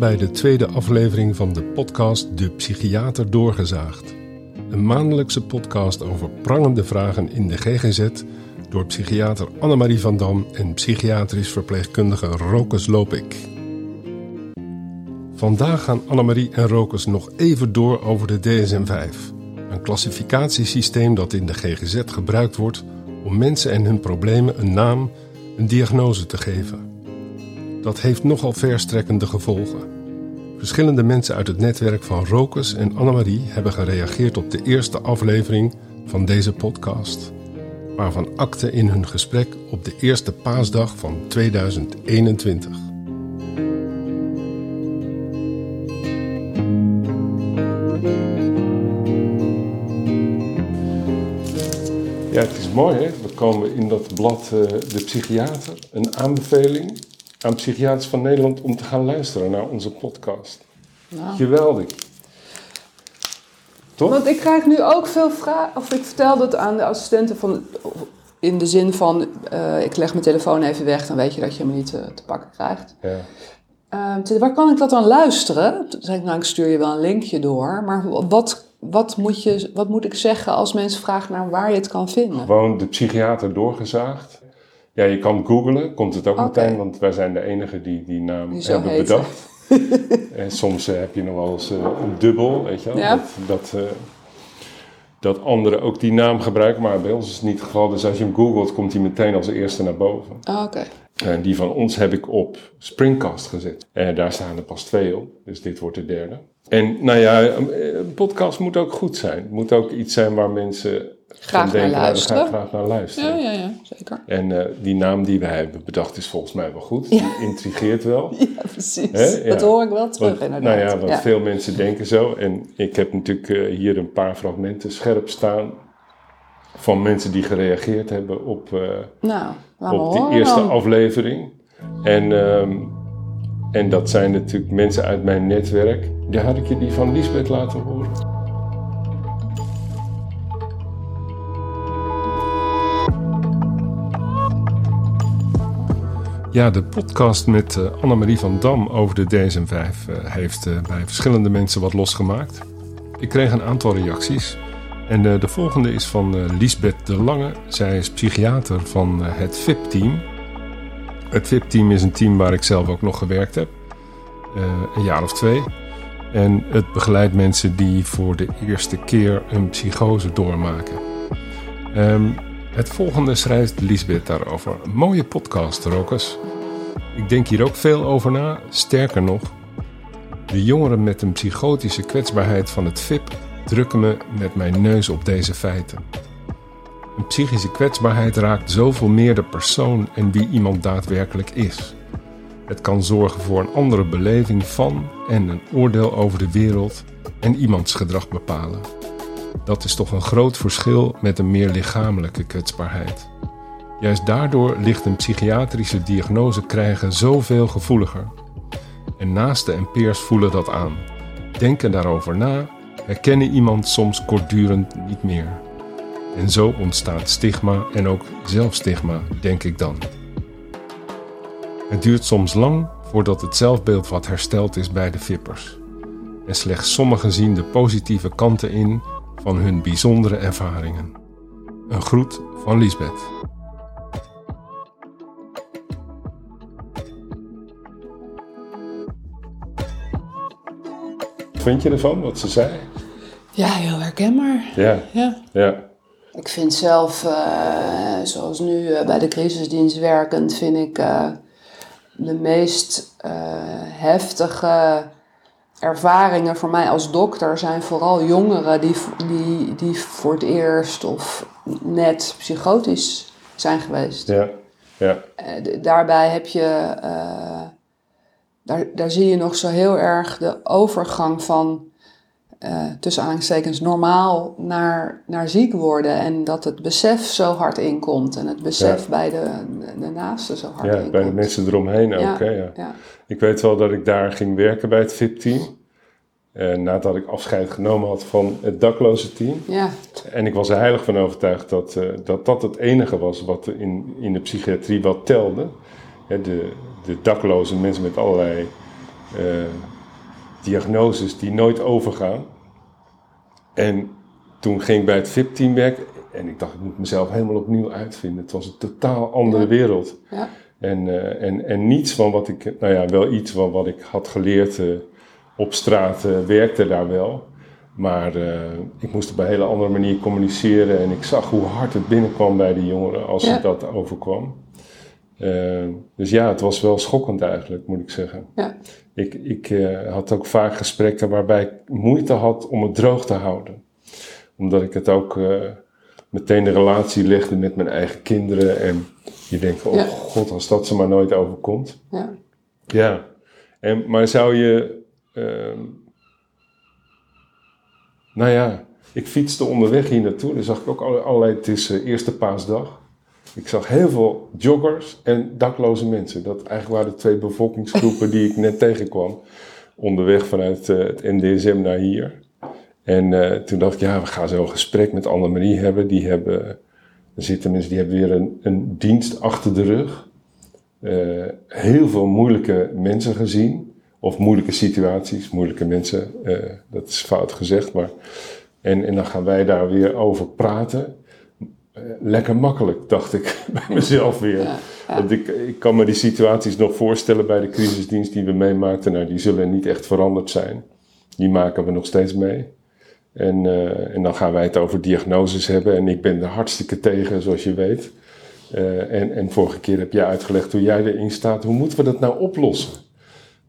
Bij de tweede aflevering van de podcast De Psychiater Doorgezaagd. Een maandelijkse podcast over prangende vragen in de GGZ door psychiater Annemarie van Dam en psychiatrisch verpleegkundige Rokus Lopik. Vandaag gaan Annemarie en Rokus nog even door over de DSM-5, een klassificatiesysteem dat in de GGZ gebruikt wordt om mensen en hun problemen een naam, een diagnose te geven. Dat heeft nogal verstrekkende gevolgen. Verschillende mensen uit het netwerk van Rokus en Annemarie hebben gereageerd op de eerste aflevering van deze podcast, waarvan akte in hun gesprek op de eerste paasdag van 2021. Ja, het is mooi hè. We komen in dat blad uh, De Psychiater, een aanbeveling aan psychiaters van Nederland om te gaan luisteren naar onze podcast. Nou. Geweldig. Toch? Want ik krijg nu ook veel vragen, of ik vertel dat aan de assistenten van, in de zin van, uh, ik leg mijn telefoon even weg, dan weet je dat je hem niet uh, te pakken krijgt. Ja. Uh, waar kan ik dat dan luisteren? Toen zei ik, nou, ik stuur je wel een linkje door, maar wat, wat, moet je, wat moet ik zeggen als mensen vragen naar waar je het kan vinden? Gewoon de psychiater doorgezaagd. Ja, je kan googlen, komt het ook meteen, want wij zijn de enige die die naam hebben bedacht. en soms uh, heb je nog wel eens uh, een dubbel, weet je wel. Ja. Dat, dat, uh, dat anderen ook die naam gebruiken, maar bij ons is het niet het geval. Dus als je hem googelt, komt hij meteen als eerste naar boven. Oh, oké. En die van ons heb ik op Springcast gezet. En daar staan er pas twee op, dus dit wordt de derde. En nou ja, een podcast moet ook goed zijn. Het moet ook iets zijn waar mensen graag naar luisteren. graag naar luisteren. Ja, ja, ja, zeker. En uh, die naam die wij hebben bedacht is volgens mij wel goed. Die intrigeert wel. Ja, precies. Dat hoor ik wel terug inderdaad. Nou ja, want veel mensen denken zo. En ik heb natuurlijk uh, hier een paar fragmenten scherp staan van mensen die gereageerd hebben op, uh, nou, op die eerste aflevering. En, um, en dat zijn natuurlijk mensen uit mijn netwerk. Daar had ik je die van Lisbeth laten horen. Ja, de podcast met uh, Annemarie van Dam over de DSM-5 uh, heeft uh, bij verschillende mensen wat losgemaakt. Ik kreeg een aantal reacties. En de volgende is van Lisbeth de Lange. Zij is psychiater van het VIP-team. Het VIP-team is een team waar ik zelf ook nog gewerkt heb. een jaar of twee. En het begeleidt mensen die voor de eerste keer een psychose doormaken. Um, het volgende schrijft Lisbeth daarover. mooie podcast, Rokus. Ik denk hier ook veel over na. Sterker nog, de jongeren met een psychotische kwetsbaarheid van het VIP drukken me met mijn neus op deze feiten. Een psychische kwetsbaarheid raakt zoveel meer de persoon en wie iemand daadwerkelijk is. Het kan zorgen voor een andere beleving van en een oordeel over de wereld en iemands gedrag bepalen. Dat is toch een groot verschil met een meer lichamelijke kwetsbaarheid. Juist daardoor ligt een psychiatrische diagnose krijgen zoveel gevoeliger. En naasten en peers voelen dat aan, denken daarover na, herkennen iemand soms kortdurend niet meer. En zo ontstaat stigma en ook zelfstigma, denk ik dan. Het duurt soms lang voordat het zelfbeeld wat hersteld is bij de vippers. En slechts sommigen zien de positieve kanten in van hun bijzondere ervaringen. Een groet van Lisbeth. Wat vind je ervan, wat ze zei? Ja, heel herkenbaar. Ja. ja. ja. Ik vind zelf, uh, zoals nu uh, bij de crisisdienst werkend, vind ik uh, de meest heftige ervaringen voor mij als dokter zijn vooral jongeren die, die, die voor het eerst of net psychotisch zijn geweest. Ja, ja. Uh, daarbij heb je, uh, daar, daar zie je nog zo heel erg de overgang van uh, tussen aanhalingstekens normaal naar, naar ziek worden. En dat het besef zo hard inkomt. En het besef bij de, de, naasten zo hard ja, inkomt. bij de mensen eromheen ook. Ja, hè, ja. Ik weet wel dat ik daar ging werken bij het VIP-team. En nadat ik afscheid genomen had van het dakloze team. Ja. En ik was er heilig van overtuigd dat, uh, dat dat het enige was wat in, in de psychiatrie wat telde. de, de dakloze mensen met allerlei diagnoses die nooit overgaan. En toen ging ik bij het VIP-team werken en ik dacht, ik moet mezelf helemaal opnieuw uitvinden. Het was een totaal andere wereld. Ja. En, uh, en, en niets van wat ik, nou ja, wel iets van wat ik had geleerd uh, op straat uh, werkte daar wel. Maar ik moest op een hele andere manier communiceren en ik zag hoe hard het binnenkwam bij die jongeren als ja. dat overkwam. dus ja, het was wel schokkend eigenlijk, moet ik zeggen. Ja. Ik, ik had ook vaak gesprekken waarbij ik moeite had om het droog te houden. Omdat ik het ook meteen de relatie legde met mijn eigen kinderen. En je denkt, oh god, als dat ze maar nooit overkomt. Ja. Ja. En, maar zou je... Uh, nou ja, ik fietste onderweg hier naartoe. Dan zag ik ook allerlei, het is uh, eerste paasdag. Ik zag heel veel joggers en dakloze mensen. Dat eigenlijk waren de twee bevolkingsgroepen die ik net tegenkwam. Onderweg vanuit uh, het NDSM naar hier. En uh, toen dacht ik, ja, we gaan zo een gesprek met Annemarie hebben. Die hebben, zitten mensen die hebben weer een, een dienst achter de rug. Uh, heel veel moeilijke mensen gezien. Of moeilijke situaties, moeilijke mensen. Uh, dat is fout gezegd, maar... En, en dan gaan wij daar weer over praten. lekker makkelijk, dacht ik bij mezelf weer. Want ik, ik kan me die situaties nog voorstellen bij de crisisdienst die we meemaakten. Nou, die zullen niet echt veranderd zijn. Die maken we nog steeds mee. En, uh, en dan gaan wij het over diagnoses hebben. En ik ben er hartstikke tegen, zoals je weet. Uh, en, en vorige keer heb jij uitgelegd hoe jij erin staat. Hoe moeten we dat nou oplossen?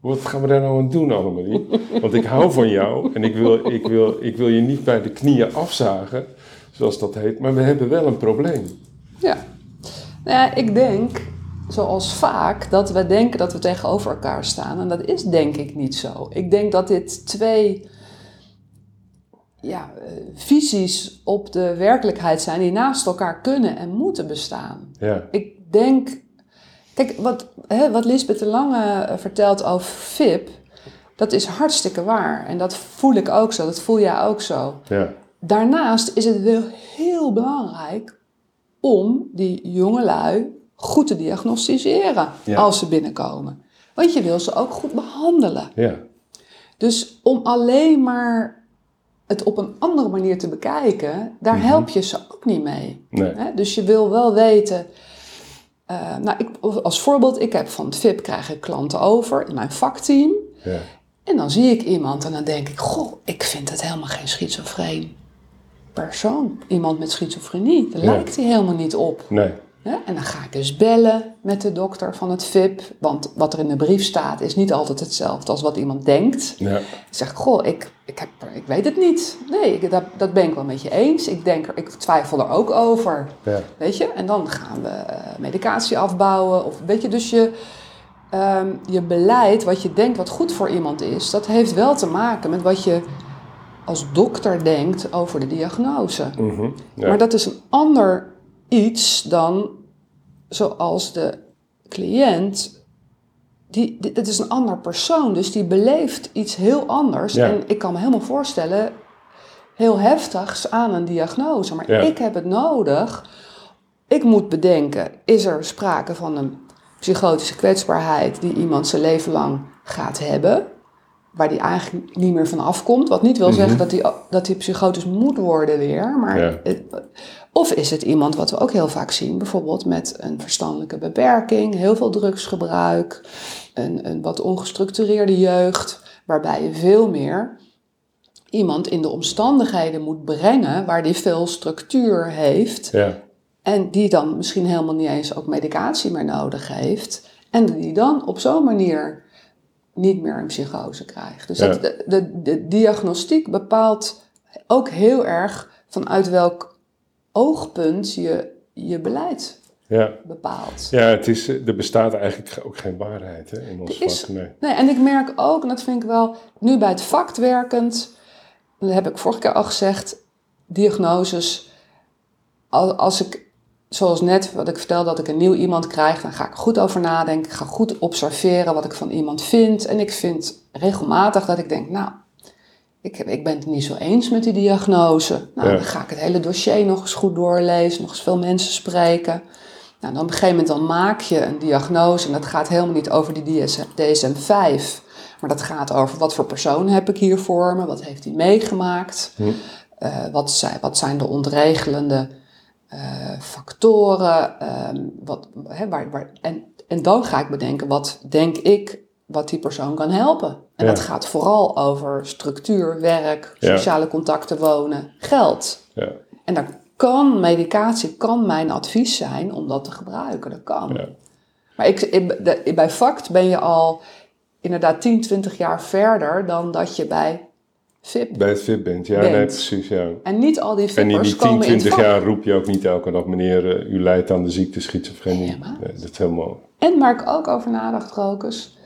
Wat gaan we daar nou aan doen, Annemarie? Want ik hou van jou en ik wil, ik, wil, ik wil je niet bij de knieën afzagen, zoals dat heet. Maar we hebben wel een probleem. Ja. Nou ja, ik denk, zoals vaak, dat we denken dat we tegenover elkaar staan. En dat is denk ik niet zo. Ik denk dat dit twee ja, eh, visies op de werkelijkheid zijn die naast elkaar kunnen en moeten bestaan. Ja. Ik denk, kijk, wat, hè, wat Lisbeth de Lange eh, vertelt over VIP, dat is hartstikke waar. En dat voel ik ook zo, dat voel jij ook zo. Ja. Daarnaast is het wel heel belangrijk om die jongelui goed te diagnosticeren als ze binnenkomen. Want je wil ze ook goed behandelen. Ja. Dus om alleen maar het op een andere manier te bekijken, daar mhm. help je ze ook niet mee. Nee. Dus je wil wel weten. Uh, nou, ik, als voorbeeld, ik heb van het VIP krijg ik klanten over in mijn vakteam. Ja. En dan zie ik iemand en dan denk ik, goh, ik vind het helemaal geen schizofreen persoon. Iemand met schizofrenie, daar lijkt hij helemaal niet op. Nee. Ja, en dan ga ik dus bellen met de dokter van het VIP. Want wat er in de brief staat is niet altijd hetzelfde als wat iemand denkt. Ja. Ik zeg, goh, ik, ik, heb, ik weet het niet. Nee, ik, dat, dat ben ik wel met je eens. Ik, denk er, ik twijfel er ook over. Ja. Weet je? En dan gaan we uh, medicatie afbouwen. Of, weet je, dus je, um, je beleid, wat je denkt wat goed voor iemand is... dat heeft wel te maken met wat je als dokter denkt over de diagnose. Mm -hmm, ja. Maar dat is een ander iets dan zoals de cliënt. Die, dit is een ander persoon, dus die beleeft iets heel anders. En ik kan me helemaal voorstellen, heel heftigs aan een diagnose. Maar ik heb het nodig. Ik moet bedenken, is er sprake van een psychotische kwetsbaarheid die iemand zijn leven lang gaat hebben? waar die eigenlijk niet meer van afkomt. Wat niet wil mhm. zeggen dat hij dat die psychotisch moet worden weer. Maar of is het iemand wat we ook heel vaak zien, bijvoorbeeld met een verstandelijke beperking, heel veel drugsgebruik, een, een wat ongestructureerde jeugd, waarbij je veel meer iemand in de omstandigheden moet brengen waar die veel structuur heeft. Ja. En die dan misschien helemaal niet eens ook medicatie meer nodig heeft. En die dan op zo'n manier niet meer een psychose krijgt. Dus dat, de, de, de, diagnostiek bepaalt ook heel erg vanuit welk oogpunt je je beleid ja. bepaalt. Ja, het is, er bestaat eigenlijk ook geen waarheid hè, in ons is, vak. Nee. nee, en ik merk ook, en dat vind ik wel, nu bij het vak werkend, dat heb ik vorige keer al gezegd, diagnoses, als ik zoals net wat ik vertelde, dat ik een nieuw iemand krijg, dan ga ik goed over nadenken. Ik ga goed observeren wat ik van iemand vind. En ik vind regelmatig dat ik denk, nou, ik, heb, ik ben het niet zo eens met die diagnose. Nou, dan ga ik het hele dossier nog eens goed doorlezen, nog eens veel mensen spreken. Nou, dan op een gegeven moment dan maak je een diagnose en dat gaat helemaal niet over die DSM-5. Maar dat gaat over wat voor persoon heb ik hier voor me, wat heeft hij meegemaakt, Hm. eh, wat, zijn, wat zijn de ontregelende eh, factoren, ehm, wat, hè, waar, waar, en, en dan ga ik bedenken, wat denk ik wat die persoon kan helpen. En Ja. dat gaat vooral over structuur, werk, Ja. sociale contacten, wonen, geld. Ja. En dan kan medicatie, kan mijn advies zijn om dat te gebruiken. Dat kan. Ja. Maar ik, bij FACT ben je al inderdaad 10, 20 jaar verder dan dat je bij VIP. Bij het bent, ja, Bent. nee, precies, ja. En niet al die En in VIP'ers die 10, komen in het 20 vak. jaar roep je ook niet elke dag, meneer, eh, u lijdt aan de ziekte schizofrenie. Nee, dat is helemaal... En waar ik ook over nadacht, Rokus.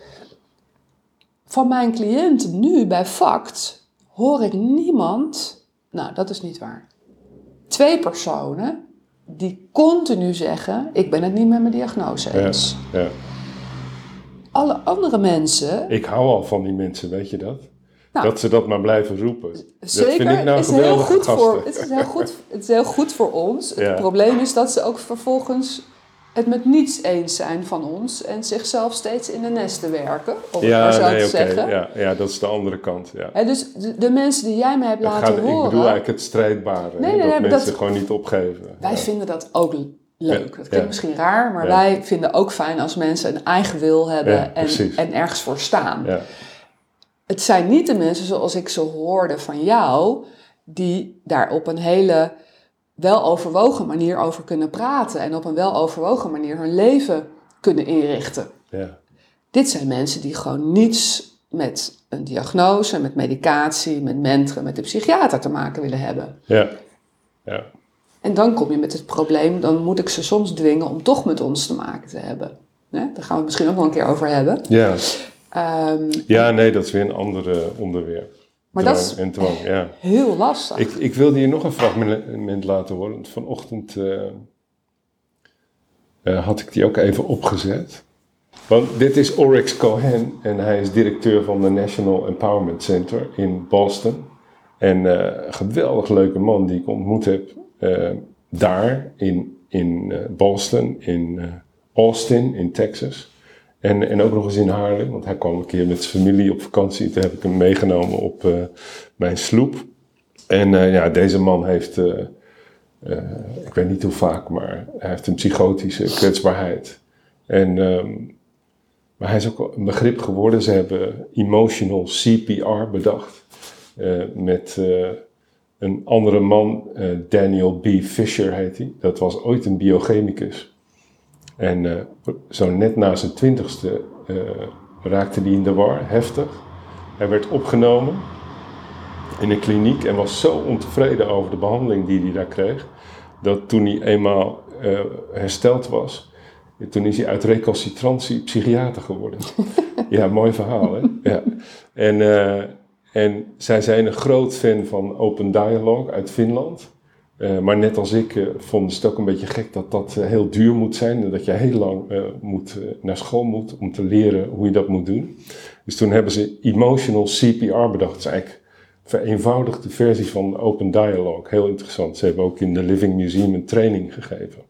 Van mijn cliënten nu bij FACT hoor ik niemand. Nou, dat is niet waar. Twee personen die continu zeggen: Ik ben het niet met mijn diagnose Ja, eens. ja. Alle andere mensen. Ik hou al van die mensen, weet je dat? Nou, dat ze dat maar blijven roepen. Zeker, dat vind ik nou het is heel goed gasten. voor, het is heel goed, het is heel goed voor ons. Ja. Het probleem is dat ze ook vervolgens het met niets eens zijn van ons en zichzelf steeds in de nesten werken, maar Ja, zo nee, te zeggen. Ja, ja, dat is de andere kant. Ja. Dus de, de mensen die jij me hebt Het laten gaat, ik horen, bedoel eigenlijk het strijdbare. Nee, nee, dat mensen dat- gewoon niet opgeven. wij Ja. vinden dat ook leuk. Dat klinkt misschien raar, maar wij vinden ook fijn als mensen een eigen wil hebben en, en ergens voor staan. Ja. Het zijn niet de mensen zoals ik ze hoorde van jou, die daar op een hele weloverwogen manier over kunnen praten en op een weloverwogen manier hun leven kunnen inrichten. Ja. Dit zijn mensen die gewoon niets met een diagnose, met medicatie, met mentoren, met de psychiater te maken willen hebben. Ja. Ja. En dan kom je met het probleem, dan moet ik ze soms dwingen om toch met ons te maken te hebben. Daar gaan we het misschien ook wel een keer over hebben. Ja. Ehm, ja, nee, dat is weer een ander eh, onderwerp. Maar dat is- En dwang, ja. heel lastig. Ik, ik wilde je nog een fragment laten horen. Vanochtend eh, eh, had ik die ook even opgezet. Want dit is Oryx Cohen en hij is directeur van de National Empowerment Center in Boston. En eh, een geweldig leuke man die ik ontmoet heb eh, daar in, in eh, Boston, in eh, Austin, in Texas. En, en ook nog eens in Haarlem, want hij kwam een keer met zijn familie op vakantie. Toen heb ik hem meegenomen op eh, mijn sloep. En eh, ja, deze man heeft, eh, eh, ik weet niet hoe vaak, maar hij heeft een psychotische kwetsbaarheid. En, ehm, maar hij is ook een begrip geworden. Ze hebben emotional CPR bedacht. eh, met eh, een andere man, eh, Daniel B. Fisher heet hij. Dat was ooit een biochemicus. En eh, zo net na zijn twintigste eh, raakte hij in de war, heftig. Hij werd opgenomen in een kliniek en was zo ontevreden over de behandeling die hij daar kreeg, dat toen hij eenmaal eh, hersteld was, toen is hij uit recalcitrantie psychiater geworden. ja, mooi verhaal, hè? Ja. En, en zij zijn een groot fan van Open Dialogue uit Finland. Eh, maar net als ik eh, vonden ze het ook een beetje gek dat dat eh, heel duur moet zijn. En dat je heel lang moet, naar school moet om te leren hoe je dat moet doen. Dus toen hebben ze emotional CPR bedacht. Dat is eigenlijk een vereenvoudigde versie van Open Dialogue. Heel interessant. Ze hebben ook in de Living Museum een training gegeven.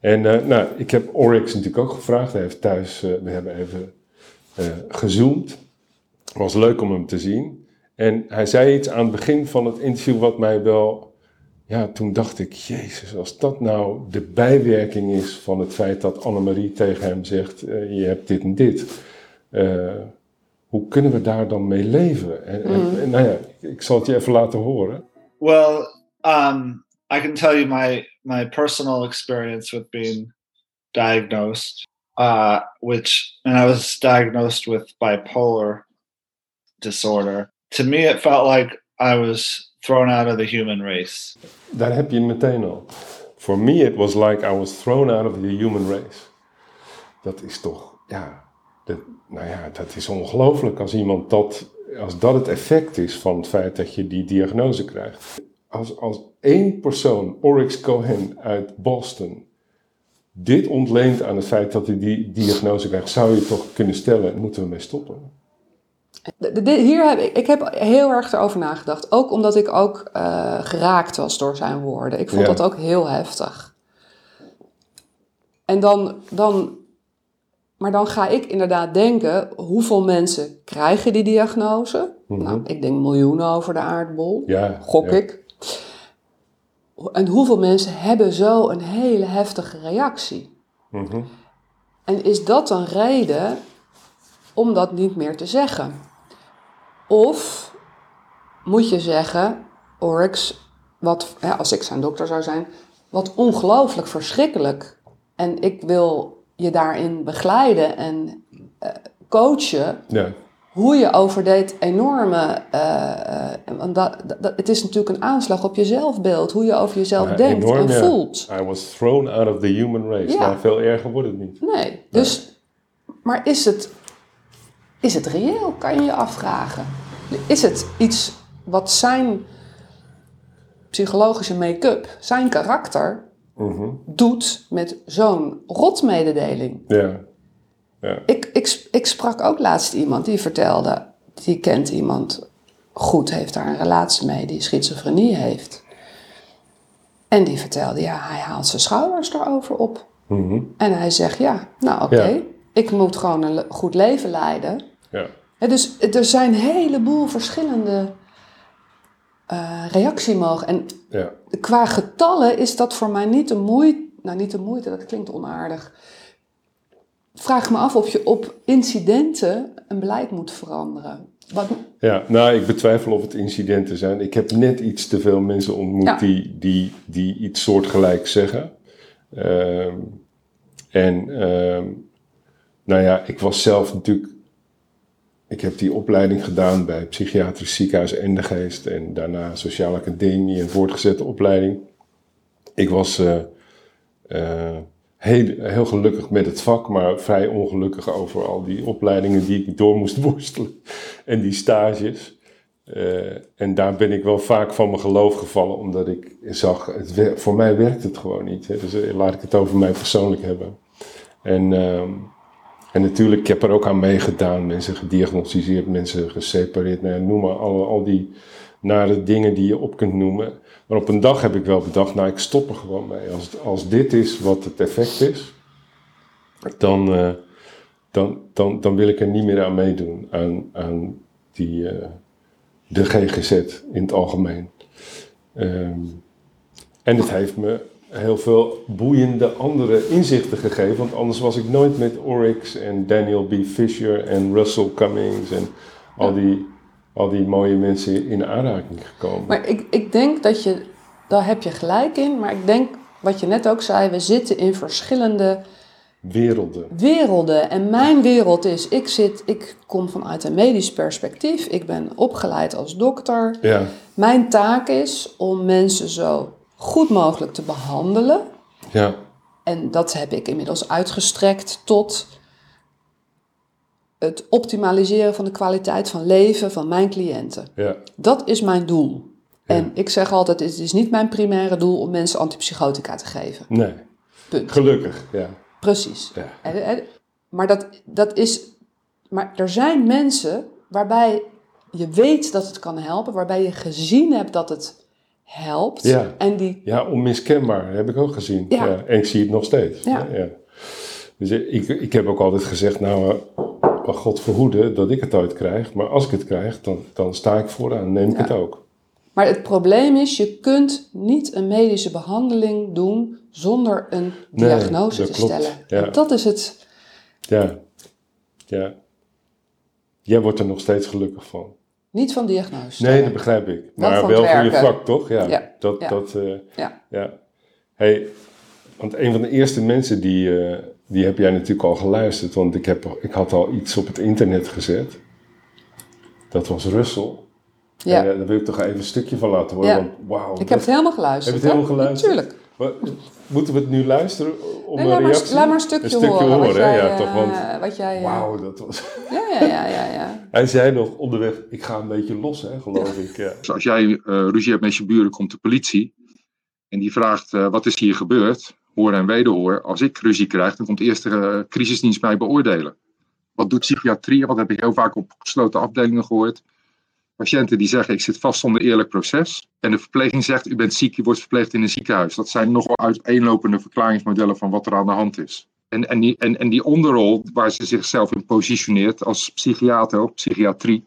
En nou, ik heb Oryx natuurlijk ook gevraagd. Hij heeft thuis, we hebben even gezoomd. Het was leuk om hem te zien. En hij zei iets aan het begin van het interview wat mij wel ja, toen dacht ik, jezus, als dat nou de bijwerking is van het feit dat Annemarie tegen hem zegt, eh, je hebt dit en dit. eh, hoe kunnen we daar dan mee leven? En, en- en nou ja, ik zal het je even laten horen. Well, um, I can tell you my my personal experience with being diagnosed, uh, which and I was diagnosed with bipolar disorder. To me, it felt like I was thrown out of the human race. Daar heb je meteen al. For me it was like I was thrown out of the human race. Dat is toch, ja, dat, nou ja, dat is ongelooflijk als iemand dat, als dat het effect is van het feit dat je die diagnose krijgt. Als, als één persoon, Oryx Cohen uit Boston, dit ontleent aan het feit dat hij die diagnose krijgt, zou je toch kunnen stellen, moeten we mee stoppen? De- de- hier heb ik, ik heb heel erg erover nagedacht. Ook omdat ik ook eh, geraakt was door zijn woorden. Ik vond Ja. dat ook heel heftig. En dan, dan. maar dan ga ik inderdaad denken, hoeveel mensen krijgen die diagnose? Mhm. Nou, ik denk miljoenen over de aardbol, Ja, gok ja. ik. En hoeveel mensen hebben zo een hele heftige reactie? Mhm. En is dat een reden om dat niet meer te zeggen? Of moet je zeggen, Oryx, wat, als ik zijn dokter zou zijn, wat ongelooflijk verschrikkelijk. En ik wil je daarin begeleiden en eh, coachen Ja. hoe je over dit enorme. eh, eh, want dat, dat, het is natuurlijk een aanslag op je zelfbeeld, hoe je over jezelf Ja, denkt enorm, en ja. voelt. I was thrown out of the human race. Ja. Nou, veel erger wordt het niet. Nee, dus, maar is het, is het reëel, kan je je afvragen. Is het iets wat zijn psychologische make-up, zijn karakter, Mhm. doet met zo'n rotmededeling? Ja. Ik, ik, ik sprak ook laatst iemand die vertelde, die kent iemand goed, heeft daar een relatie mee, die schizofrenie heeft. En die vertelde, ja, hij haalt zijn schouders erover op. Mhm. En hij zegt, ja, nou oké, Ja. ik moet gewoon een goed leven leiden. Ja. Dus er zijn een heleboel verschillende eh reactiemogen. En Ja. qua getallen is dat voor mij niet de moeite, nou niet de moeite, dat klinkt onaardig. Vraag me af of je op incidenten een beleid moet veranderen. Wat, Ja, nou, ik betwijfel of het incidenten zijn. Ik heb net iets te veel mensen ontmoet Ja. die, die, die iets soortgelijks zeggen. Ehm, en ehm, nou ja, ik was zelf natuurlijk. Ik heb die opleiding gedaan bij Psychiatrisch Ziekenhuis Endegeest en daarna Sociale Academie en voortgezette opleiding. Ik was eh, eh, heel, heel gelukkig met het vak, maar vrij ongelukkig over al die opleidingen die ik door moest worstelen en die stages. Eh, en daar ben ik wel vaak van mijn geloof gevallen, omdat ik zag, het voor mij werkt het gewoon niet. Hè. Dus laat ik het over mij persoonlijk hebben. En, ehm, en natuurlijk, ik heb er ook aan meegedaan, mensen gediagnosticeerd, mensen gesepareerd, nou noem maar alle, al die nare dingen die je op kunt noemen. Maar op een dag heb ik wel bedacht, nou ik stop er gewoon mee. Als, als dit is wat het effect is, dan, eh, dan, dan, dan wil ik er niet meer aan meedoen, aan, aan die, eh, de GGZ in het algemeen. Ehm, en het heeft me heel veel boeiende andere inzichten gegeven, want anders was ik nooit met Oryx en Daniel B. Fisher en Russell Cummings en al die, al die mooie mensen in aanraking gekomen. maar ik, ik denk dat je, daar heb je gelijk in, maar ik denk wat je net ook zei, we zitten in verschillende Werelden. werelden. En mijn wereld is, ik zit, ik kom vanuit een medisch perspectief, ik ben opgeleid als dokter. Ja, Mijn taak is om mensen zo goed mogelijk te behandelen. ja, En dat heb ik inmiddels uitgestrekt tot het optimaliseren van de kwaliteit van leven van mijn cliënten. ja, Dat is mijn doel. En ik zeg altijd, het is niet mijn primaire doel om mensen antipsychotica te geven. nee. Punt. Gelukkig, ja. Precies. Ja. En- en- Maar, dat, dat is, maar er zijn mensen waarbij je weet dat het kan helpen, waarbij je gezien hebt dat het helpt. Ja. En die, Ja, onmiskenbaar, dat heb ik ook gezien. Ja. Ja. en ik zie het nog steeds. Ja. Dus ik, ik heb ook altijd gezegd, nou, eh, God verhoede dat ik het ooit krijg. Maar als ik het krijg, dan, dan sta ik vooraan, neem ik Ja. het ook. maar het probleem is, je kunt niet een medische behandeling doen zonder een Nee, diagnose te klopt. stellen. Ja. En dat is het. Ja, ja. Jij wordt er nog steeds gelukkig van. Niet van diagnose Nee, dat begrijp ik. Maar van wel voor je vak, toch? Ja, Ja, dat... ja. dat eh, Ja. ja. Hey, want een van de eerste mensen die, eh, die heb jij natuurlijk al geluisterd. Want ik, heb, ik had al iets op het internet gezet. Dat was Russell. Ja. En, eh, daar wil ik toch even een stukje van laten horen. Ja. Want wauw. ik dat- heb het helemaal geluisterd. Heb je het helemaal geluisterd? Natuurlijk. Moeten we het nu luisteren om Nee, een laat, maar, reactie? laat maar een stukje, horen. wat jij, ja, eh, toch? Want wat jij, eh, wauw, dat was... Ja, ja, ja, ja, ja. Hij zei nog onderweg, ik ga een beetje los, hè, geloof ik. Ja. Dus als jij eh, ruzie hebt met je buren, komt de politie. En die vraagt, eh, wat is hier gebeurd? Hoor en wederhoor. Als ik ruzie krijg, dan komt eerst de crisisdienst mij beoordelen. Wat doet psychiatrie? Wat heb ik heel vaak op gesloten afdelingen gehoord. Patiënten die zeggen, ik zit vast zonder eerlijk proces. En de verpleging zegt, u bent ziek, u wordt verpleegd in een ziekenhuis. Dat zijn nogal uiteenlopende verklaringsmodellen van wat er aan de hand is. En, en, die, en, en die onderrol waar ze zichzelf in positioneert als psychiater of psychiatrie.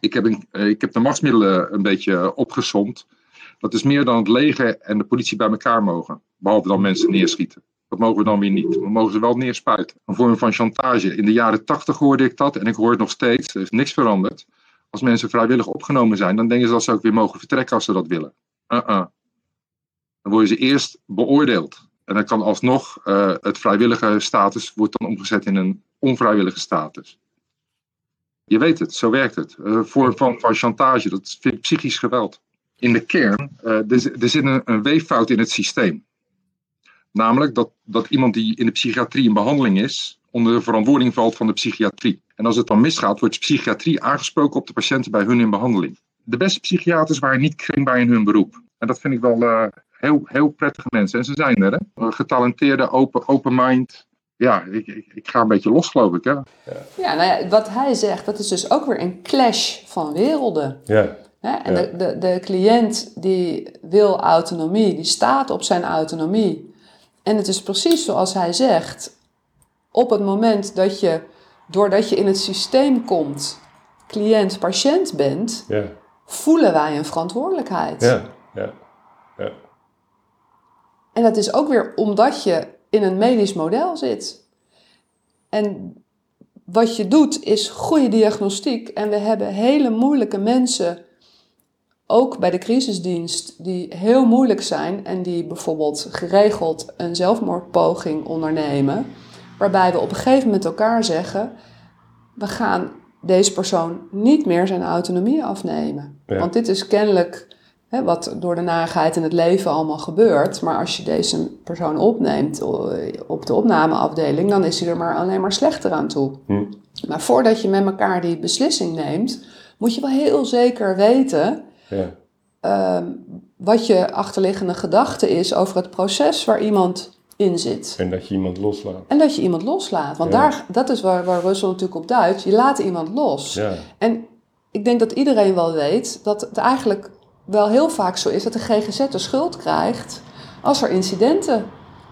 Ik heb, een, eh, ik heb de machtsmiddelen een beetje opgezomd. Dat is meer dan het leger en de politie bij elkaar mogen. Behalve dan mensen neerschieten. Dat mogen we dan weer niet. We mogen ze wel neerspuiten. Een vorm van chantage. In de jaren tachtig hoorde ik dat en ik hoor het nog steeds. Er is niks veranderd. Als mensen vrijwillig opgenomen zijn, dan denken ze dat ze ook weer mogen vertrekken als ze dat willen. Uh-uh. Dan worden ze eerst beoordeeld. En dan kan alsnog uh, het vrijwillige status wordt dan omgezet in een onvrijwillige status. Je weet het, zo werkt het. Een vorm van, van chantage, dat ik psychisch geweld. In de kern, uh, er, er zit een, een weeffout in het systeem. Namelijk dat, dat iemand die in de psychiatrie in behandeling is, onder de verantwoording valt van de psychiatrie. En als het dan misgaat, wordt de psychiatrie aangesproken op de patiënten bij hun in behandeling. De beste psychiaters waren niet kringbaar in hun beroep. En dat vind ik wel uh, heel, heel prettige mensen. En ze zijn er, hè? Getalenteerde, open, open mind. Ja, ik, ik, ik ga een beetje los, geloof ik. Hè? Ja, ja, nou ja, wat hij zegt, dat is dus ook weer een clash van werelden. Ja. En ja. de, de, de cliënt die wil autonomie, die staat op zijn autonomie. En het is precies zoals hij zegt. Op het moment dat je, doordat je in het systeem komt, cliënt-patiënt bent, ja. voelen wij een verantwoordelijkheid. Ja, ja, ja. En dat is ook weer omdat je in een medisch model zit. En wat je doet is goede diagnostiek. En we hebben hele moeilijke mensen, ook bij de crisisdienst, die heel moeilijk zijn en die bijvoorbeeld geregeld een zelfmoordpoging ondernemen. Waarbij we op een gegeven moment elkaar zeggen: we gaan deze persoon niet meer zijn autonomie afnemen. Ja. Want dit is kennelijk hè, wat door de narigheid in het leven allemaal gebeurt. Maar als je deze persoon opneemt op de opnameafdeling, dan is hij er maar alleen maar slechter aan toe. Hm. Maar voordat je met elkaar die beslissing neemt, moet je wel heel zeker weten Ja. ehm, wat je achterliggende gedachte is over het proces waar iemand in zit. En dat je iemand loslaat. En dat je iemand loslaat. Want Ja. daar, dat is waar, waar Russell natuurlijk op duidt. Je laat iemand los. Ja. En ik denk dat iedereen wel weet dat het eigenlijk wel heel vaak zo is dat de GGZ de schuld krijgt als er incidenten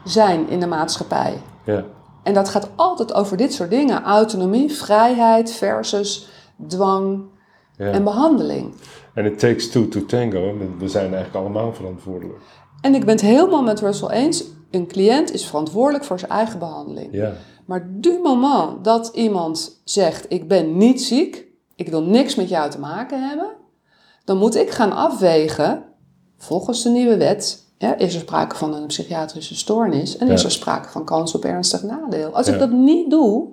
zijn in de maatschappij. Ja. En dat gaat altijd over dit soort dingen: autonomie, vrijheid versus dwang ja. en behandeling. En it takes two to tango. We zijn eigenlijk allemaal verantwoordelijk. En ik ben het helemaal met Russell eens. Een cliënt is verantwoordelijk voor zijn eigen behandeling. Ja. Maar du moment dat iemand zegt: Ik ben niet ziek, ik wil niks met jou te maken hebben, dan moet ik gaan afwegen, volgens de nieuwe wet, ja, is er sprake van een psychiatrische stoornis en is er sprake van kans op ernstig nadeel. Als ik dat niet doe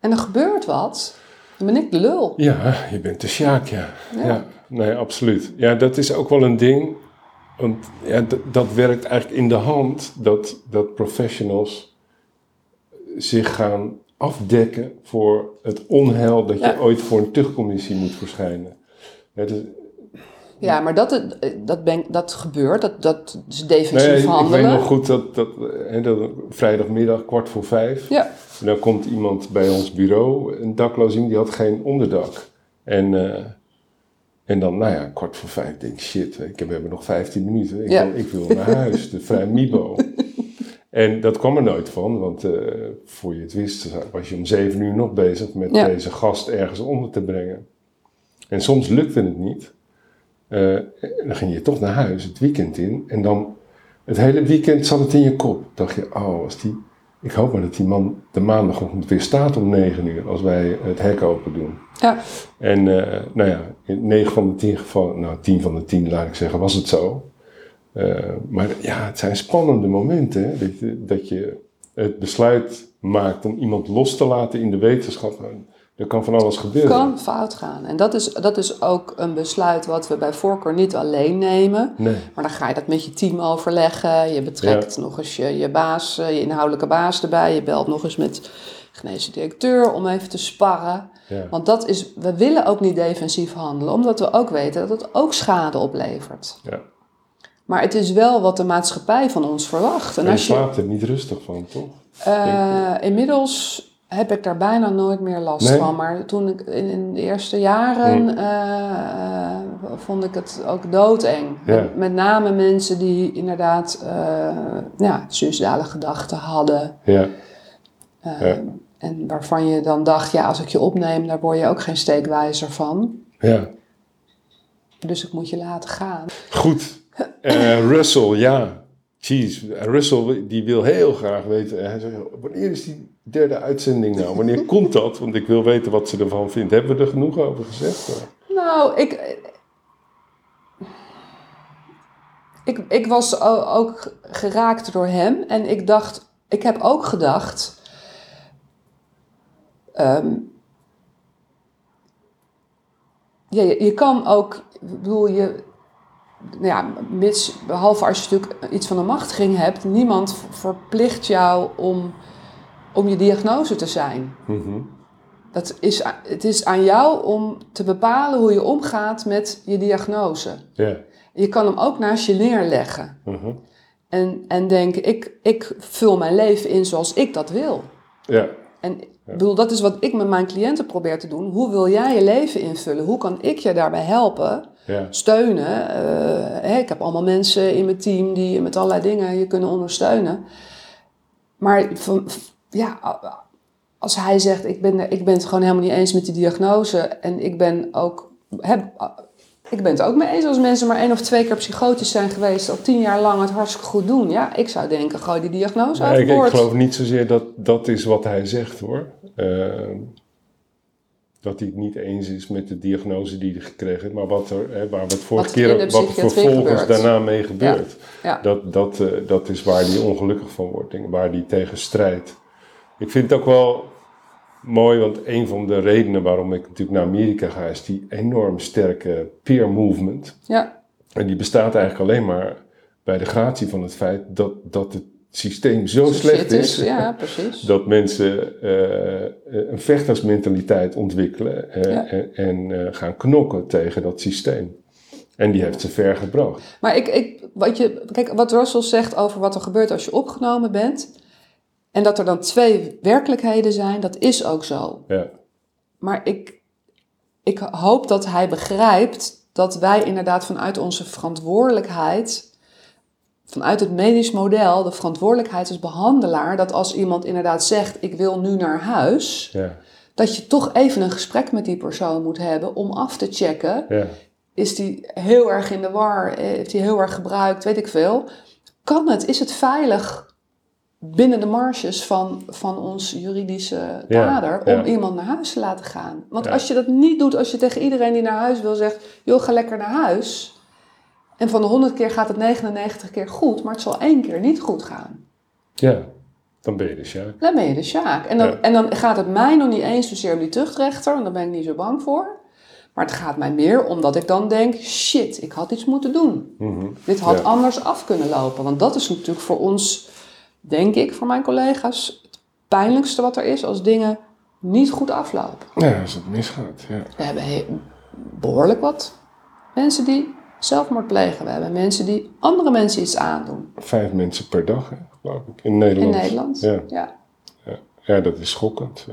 en er gebeurt wat, dan ben ik de lul. Ja, je bent de sjaak, ja. Ja. ja. Nee, absoluut. Ja, dat is ook wel een ding. Want ja, dat werkt eigenlijk in de hand dat, dat professionals zich gaan afdekken voor het onheil dat je Ja. ooit voor een tuchtcommissie moet verschijnen. Ja, dus, Ja, maar dat, dat, ben, dat gebeurt, dat, dat is defensief ja, ik weet nog goed dat, dat, hè, dat vrijdagmiddag kwart voor vijf. Ja, En dan komt iemand bij ons bureau, een dakloos, die had geen onderdak. En, eh, en dan, nou ja, kwart voor vijf, denk ik, shit, ik heb, we hebben nog 15 minuten. Ik, Ja. wil, ik wil naar huis, de vrij Mibo. en dat kwam er nooit van, want eh, voor je het wist, was je om zeven uur nog bezig met Ja. deze gast ergens onder te brengen. En soms lukte het niet. Eh, dan ging je toch naar huis, het weekend in. En dan, het hele weekend zat het in je kop. Dacht je, oh, als die, ik hoop maar dat die man de maandagochtend weer staat om negen uur, als wij het hek open doen. ja. En eh, nou ja, in 9 van de 10 gevallen, nou 10 van de 10 laat ik zeggen, was het zo. Eh, maar ja, het zijn spannende momenten. Hè? Dat, je, dat je het besluit maakt om iemand los te laten in de wetenschap. Er kan van alles gebeuren. kan fout gaan. En dat is, dat is ook een besluit wat we bij voorkeur niet alleen nemen. Nee. Maar dan ga je dat met je team overleggen. Je betrekt nog eens je, je baas, eh, je inhoudelijke baas erbij. Je belt nog eens met geneesheer directeur om even te sparren. Ja. Want dat is, we willen ook niet defensief handelen, omdat we ook weten dat het ook schade oplevert. Ja. Maar het is wel wat de maatschappij van ons verwacht. En En je als je, slaapt er niet rustig van, toch? eh, inmiddels heb ik daar bijna nooit meer last Nee? van. Maar toen ik in, de eerste jaren Hmm. eh, vond ik het ook doodeng. Ja. Met, met name mensen die inderdaad eh ja, suicidale gedachten hadden. Ja, Eh, Ja. En waarvan je dan dacht, ja, als ik je opneem, daar word je ook geen steekwijzer van. ja. Dus ik moet je laten gaan. Goed. Eh, Russell, ja. Jeez, Russell die wil heel graag weten. Hij zegt, wanneer is die derde uitzending nou? Wanneer komt dat? Want ik wil weten wat ze ervan vindt. Hebben we er genoeg over gezegd? Nou, ik. Ik, ik was ook geraakt door hem en ik dacht, ik heb ook gedacht. ehm, ja, je, je kan ook, bedoel je, nou ja, mits, behalve als je natuurlijk iets van een machtiging hebt, niemand verplicht jou om, om je diagnose te zijn. Mhm. Dat is, het is aan jou om te bepalen hoe je omgaat met je diagnose. Je kan hem ook naast je neerleggen. Mhm. En, en denken, ik, ik vul mijn leven in zoals ik dat wil. Ja. En bedoel, dat is wat ik met mijn cliënten probeer te doen. Hoe wil jij je leven invullen? Hoe kan ik je daarbij helpen, steunen? Eh, ik heb allemaal mensen in mijn team die met allerlei dingen je kunnen ondersteunen. Maar van, ja, als hij zegt, ik ben, ik ben het gewoon helemaal niet eens met die diagnose. En ik ben ook, heb, ik ben het ook mee eens als mensen maar één of twee keer psychotisch zijn geweest. Al tien jaar lang het hartstikke goed doen. Ja, ik zou denken, gooi die diagnose Nee, ik, ik geloof niet zozeer dat dat is wat hij zegt hoor. Eh, dat hij het niet eens is met de diagnose die hij gekregen heeft, maar wat er, hè, waar we het vorige Wat keer wat er vervolgens gebeurt. daarna mee gebeurt. Ja. Dat, dat, eh, dat is waar hij ongelukkig van wordt waar hij tegen strijdt. Ik vind het ook wel mooi, want een van de redenen waarom ik natuurlijk naar Amerika ga, is die enorm sterke peer movement. Ja, En die bestaat eigenlijk alleen maar bij de gratie van het feit dat, dat het systeem zo, zo slecht is. Ja, precies. Dat mensen eh, een vechtersmentaliteit ontwikkelen eh, Ja. en, en gaan knokken tegen dat systeem. En die heeft ze ver gebracht. Maar ik, ik, wat, je, kijk, wat Russell zegt over wat er gebeurt als je opgenomen bent. En dat er dan twee werkelijkheden zijn, dat is ook zo. Ja, Maar ik, ik hoop dat hij begrijpt dat wij inderdaad vanuit onze verantwoordelijkheid, vanuit het medisch model, de verantwoordelijkheid als behandelaar, dat als iemand inderdaad zegt: Ik wil nu naar huis, ja, dat je toch even een gesprek met die persoon moet hebben om af te checken: ja, is die heel erg in de war, eh, heeft hij heel erg gebruikt, weet ik veel. Kan het, is het veilig binnen de marges van, van ons juridische Ja, kader om iemand naar huis te laten gaan? Want Ja. als je dat niet doet, als je tegen iedereen die naar huis wil zegt, joh, ga lekker naar huis. En van de 100 keer gaat het 99 keer goed, maar het zal één keer niet goed gaan. ja. Dan ben je dus ja. Dan ben je de Sjaak. En dan, en dan gaat het mij nog niet eens zozeer om die tuchtrechter, want daar ben ik niet zo bang voor. Maar het gaat mij meer omdat ik dan denk, shit, ik had iets moeten doen. Mhm. Dit had anders af kunnen lopen. Want dat is natuurlijk voor ons, denk ik, voor mijn collega's, het pijnlijkste wat er is als dingen niet goed aflopen. Ja, als het misgaat. Ja. We hebben he- behoorlijk wat mensen die zelfmoord plegen. We hebben mensen die andere mensen iets aandoen. Vijf mensen per dag, hè, geloof ik, in Nederland. In Nederland. Ja, ja. ja dat is schokkend.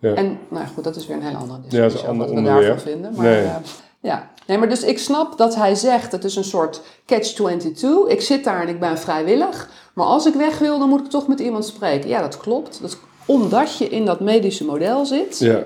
Ja. En nou goed, dat is weer een heel andere Ja, dat is discussie. een ander wat we daarvan onderwerp. vinden. Maar, Nee. eh, ja. Nee, maar dus ik snap dat hij zegt, het is een soort catch-22. Ik zit daar en ik ben vrijwillig. Maar als ik weg wil, dan moet ik toch met iemand spreken. Ja, dat klopt. Dat, omdat je in dat medische model zit, Ja,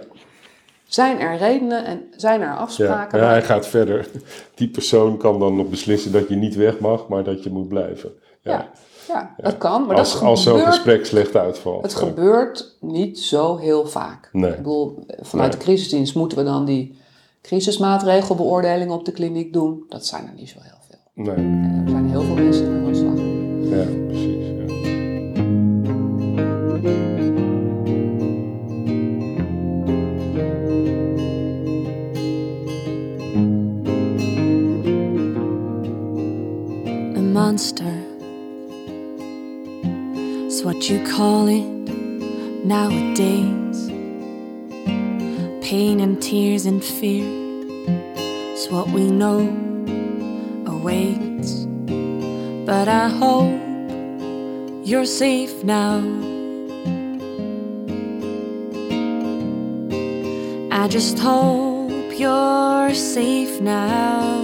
zijn er redenen en zijn er ja. afspraken. ja, waar- hij gaat verder. Die persoon kan dan nog beslissen dat je niet weg mag, maar dat je moet blijven. Ja. ja, ja, dat kan. Maar als dat als zo'n gesprek slecht uitvalt. het Ja. gebeurt niet zo heel vaak. Nee. Ik bedoel, vanuit Nee. de crisisdienst moeten we dan die crisismaatregelbeoordelingen op de kliniek doen. Dat zijn er niet zo heel veel. Nee, En er zijn heel veel mensen die aan de slag. ja, precies. Ja. a monster. It's what you call it nowadays. Pain and tears and fear is what we know awaits. But I hope you're safe now. I just hope you're safe now.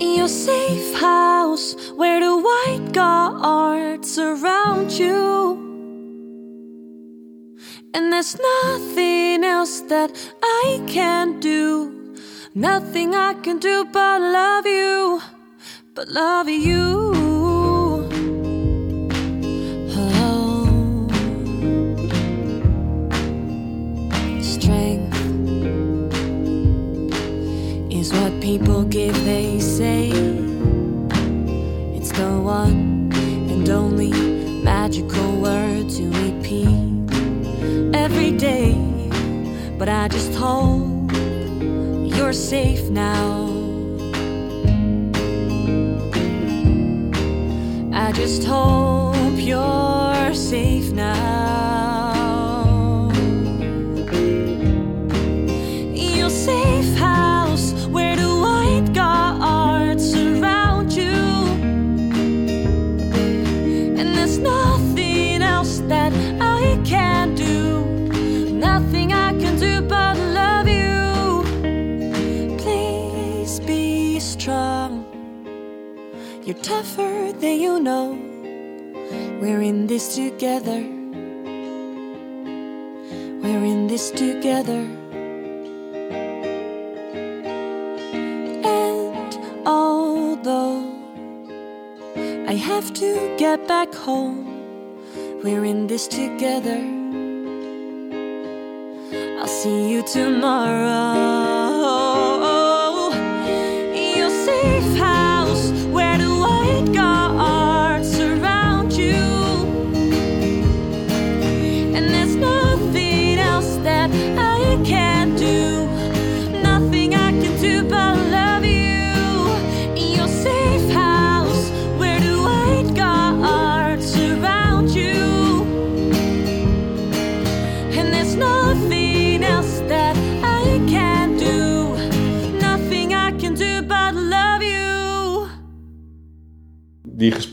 In your safe house where the white guards surround you. And there's nothing else that I can do. Nothing I can do but love you, but love you.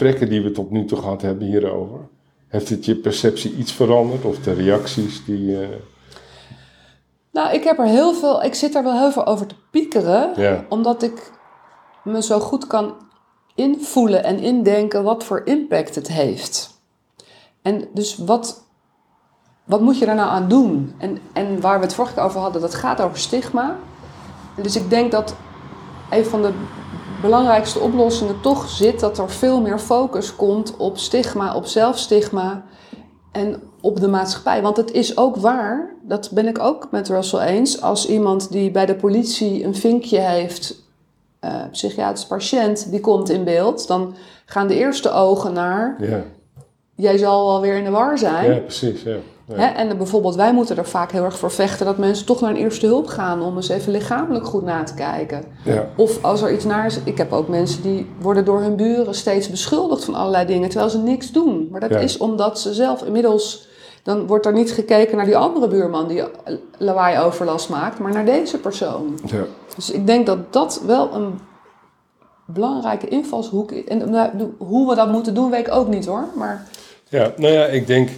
Gesprekken die we tot nu toe gehad hebben hierover, heeft het je perceptie iets veranderd? Of de reacties die... eh, Nou, ik heb er heel veel, ik zit er wel heel veel over te piekeren, Ja. omdat ik me zo goed kan invoelen en indenken wat voor impact het heeft. En dus wat, wat moet je daar nou aan doen? En, en waar we het vorige keer over hadden, dat gaat over stigma. Dus ik denk dat een van de belangrijkste oplossingen toch zit dat er veel meer focus komt op stigma, op zelfstigma en op de maatschappij. Want het is ook waar, dat ben ik ook met Russell eens, als iemand die bij de politie een vinkje heeft, eh psychiatrisch patiënt, die komt in beeld, dan gaan de eerste ogen naar, ja. jij zal wel weer in de war zijn. ja, precies. Ja. Hè? En bijvoorbeeld, wij moeten er vaak heel erg voor vechten dat mensen toch naar een eerste hulp gaan om eens even lichamelijk goed na te kijken. Ja. Of als er iets naar is. Ik heb ook mensen die worden door hun buren steeds beschuldigd van allerlei dingen terwijl ze niks doen. Maar dat Ja. is omdat ze zelf inmiddels. Dan wordt er niet gekeken naar die andere buurman die lawaai overlast maakt, maar naar deze persoon. Ja. Dus ik denk dat dat wel een belangrijke invalshoek is. En nou, hoe we dat moeten doen, weet ik ook niet hoor. Maar Ja, nou ja, ik denk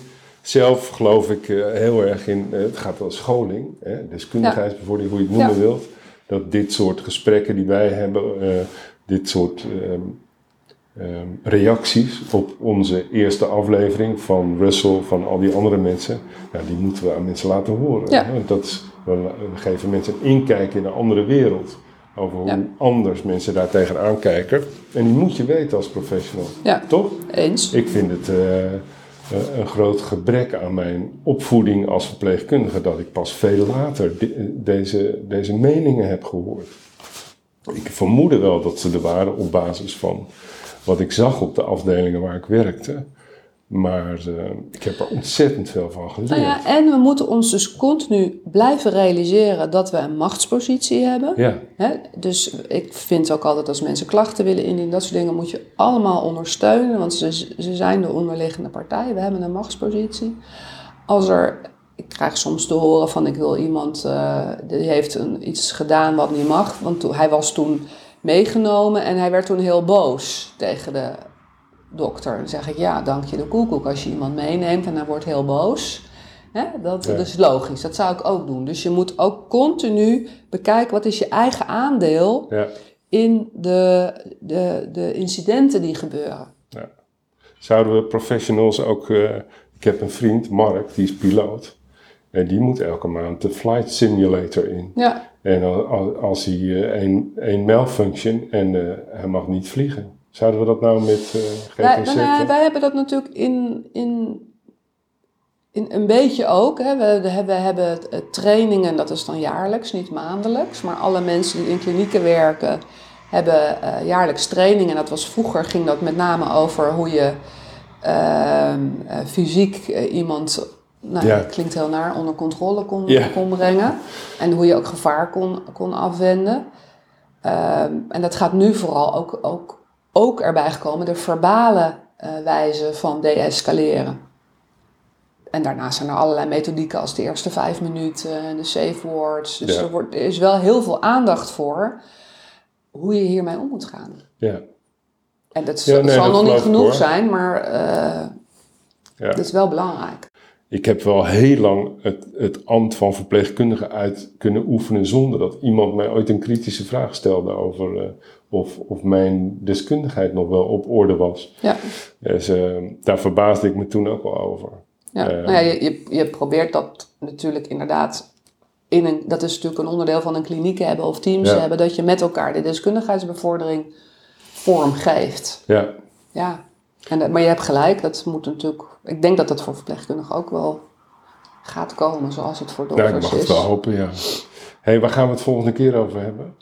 zelf geloof ik eh, heel erg in, eh, het gaat wel scholing, hè, deskundigheidsbevordering, hoe je het noemen wilt. Dat dit soort gesprekken die wij hebben, eh, dit soort ehm, ehm, reacties op onze eerste aflevering van Russell, van al die andere mensen, die moeten we aan mensen laten horen. Ja. dat is, we geven mensen een inkijk in een andere wereld. Over hoe Ja. anders mensen daar tegenaan kijken. En die moet je weten als professional. ja, Toch? eens. Ik vind het een groot gebrek aan mijn opvoeding als verpleegkundige dat ik pas veel later de- deze, deze meningen heb gehoord. Ik vermoedde wel dat ze er waren op basis van wat ik zag op de afdelingen waar ik werkte. Maar eh, ik heb er ontzettend veel van geleerd. Nou ja, en we moeten ons dus continu blijven realiseren dat we een machtspositie hebben. ja, Hè? Dus ik vind ook altijd als mensen klachten willen indienen, dat soort dingen moet je allemaal ondersteunen, want ze, ze zijn de onderliggende partij. We hebben een machtspositie. Als er, ik krijg soms te horen van ik wil iemand, eh, die heeft een, iets gedaan wat niet mag, want hij was toen meegenomen en hij werd toen heel boos tegen de dokter. Dan zeg ik ja, dank je de koekoek als je iemand meeneemt en hij wordt heel boos. Hè? Dat, Ja. dat is logisch, dat zou ik ook doen. Dus je moet ook continu bekijken wat is je eigen aandeel Ja. in de, de, de incidenten die gebeuren. Zouden we professionals ook... eh, ik heb een vriend, Mark, die is piloot. En die moet elke maand de flight simulator in. Ja, En al- al- als hij eh, een, een malfunction en eh, hij mag niet vliegen. Zouden we dat nou met eh wij, GVZ? nou, wij hebben dat natuurlijk in, in, in een beetje ook. Hè. We, we hebben, we hebben eh, trainingen, dat is dan jaarlijks, niet maandelijks. Maar alle mensen die in klinieken werken, hebben eh, jaarlijks trainingen. En dat was vroeger, ging dat met name over hoe je ehm, eh, fysiek iemand, nou, Ja. dat klinkt heel naar, onder controle kon, Ja. kon brengen. En hoe je ook gevaar kon, kon afwenden. Ehm, en dat gaat nu vooral ook, ook, ook erbij gekomen, de verbale eh, wijze van deescaleren. En daarnaast zijn er allerlei methodieken als de eerste vijf minuten en de safe words. Dus Ja. er, wordt, er is wel heel veel aandacht voor hoe je hiermee om moet gaan. Ja, En dat Ja, nee, zal dat nog niet genoeg hoor. zijn, maar eh ja. dat is wel belangrijk. Ik heb wel heel lang het, het ambt van verpleegkundige uit kunnen oefenen zonder dat iemand mij ooit een kritische vraag stelde over eh, of, of mijn deskundigheid nog wel op orde was. Ja, Dus eh, daar verbaasde ik me toen ook wel over. ja. Eh. nou ja je, je, probeert dat natuurlijk inderdaad... In een, dat is natuurlijk een onderdeel van een kliniek hebben of teams Ja. hebben, dat je met elkaar de deskundigheidsbevordering vorm geeft. Ja, Ja, en, dat- maar je hebt gelijk, dat moet natuurlijk. Ik denk dat dat voor verpleegkundigen ook wel gaat komen, zoals het voor nou, ik dokters mag het is. wel hopen, ja. hey, waar gaan we het volgende keer over hebben?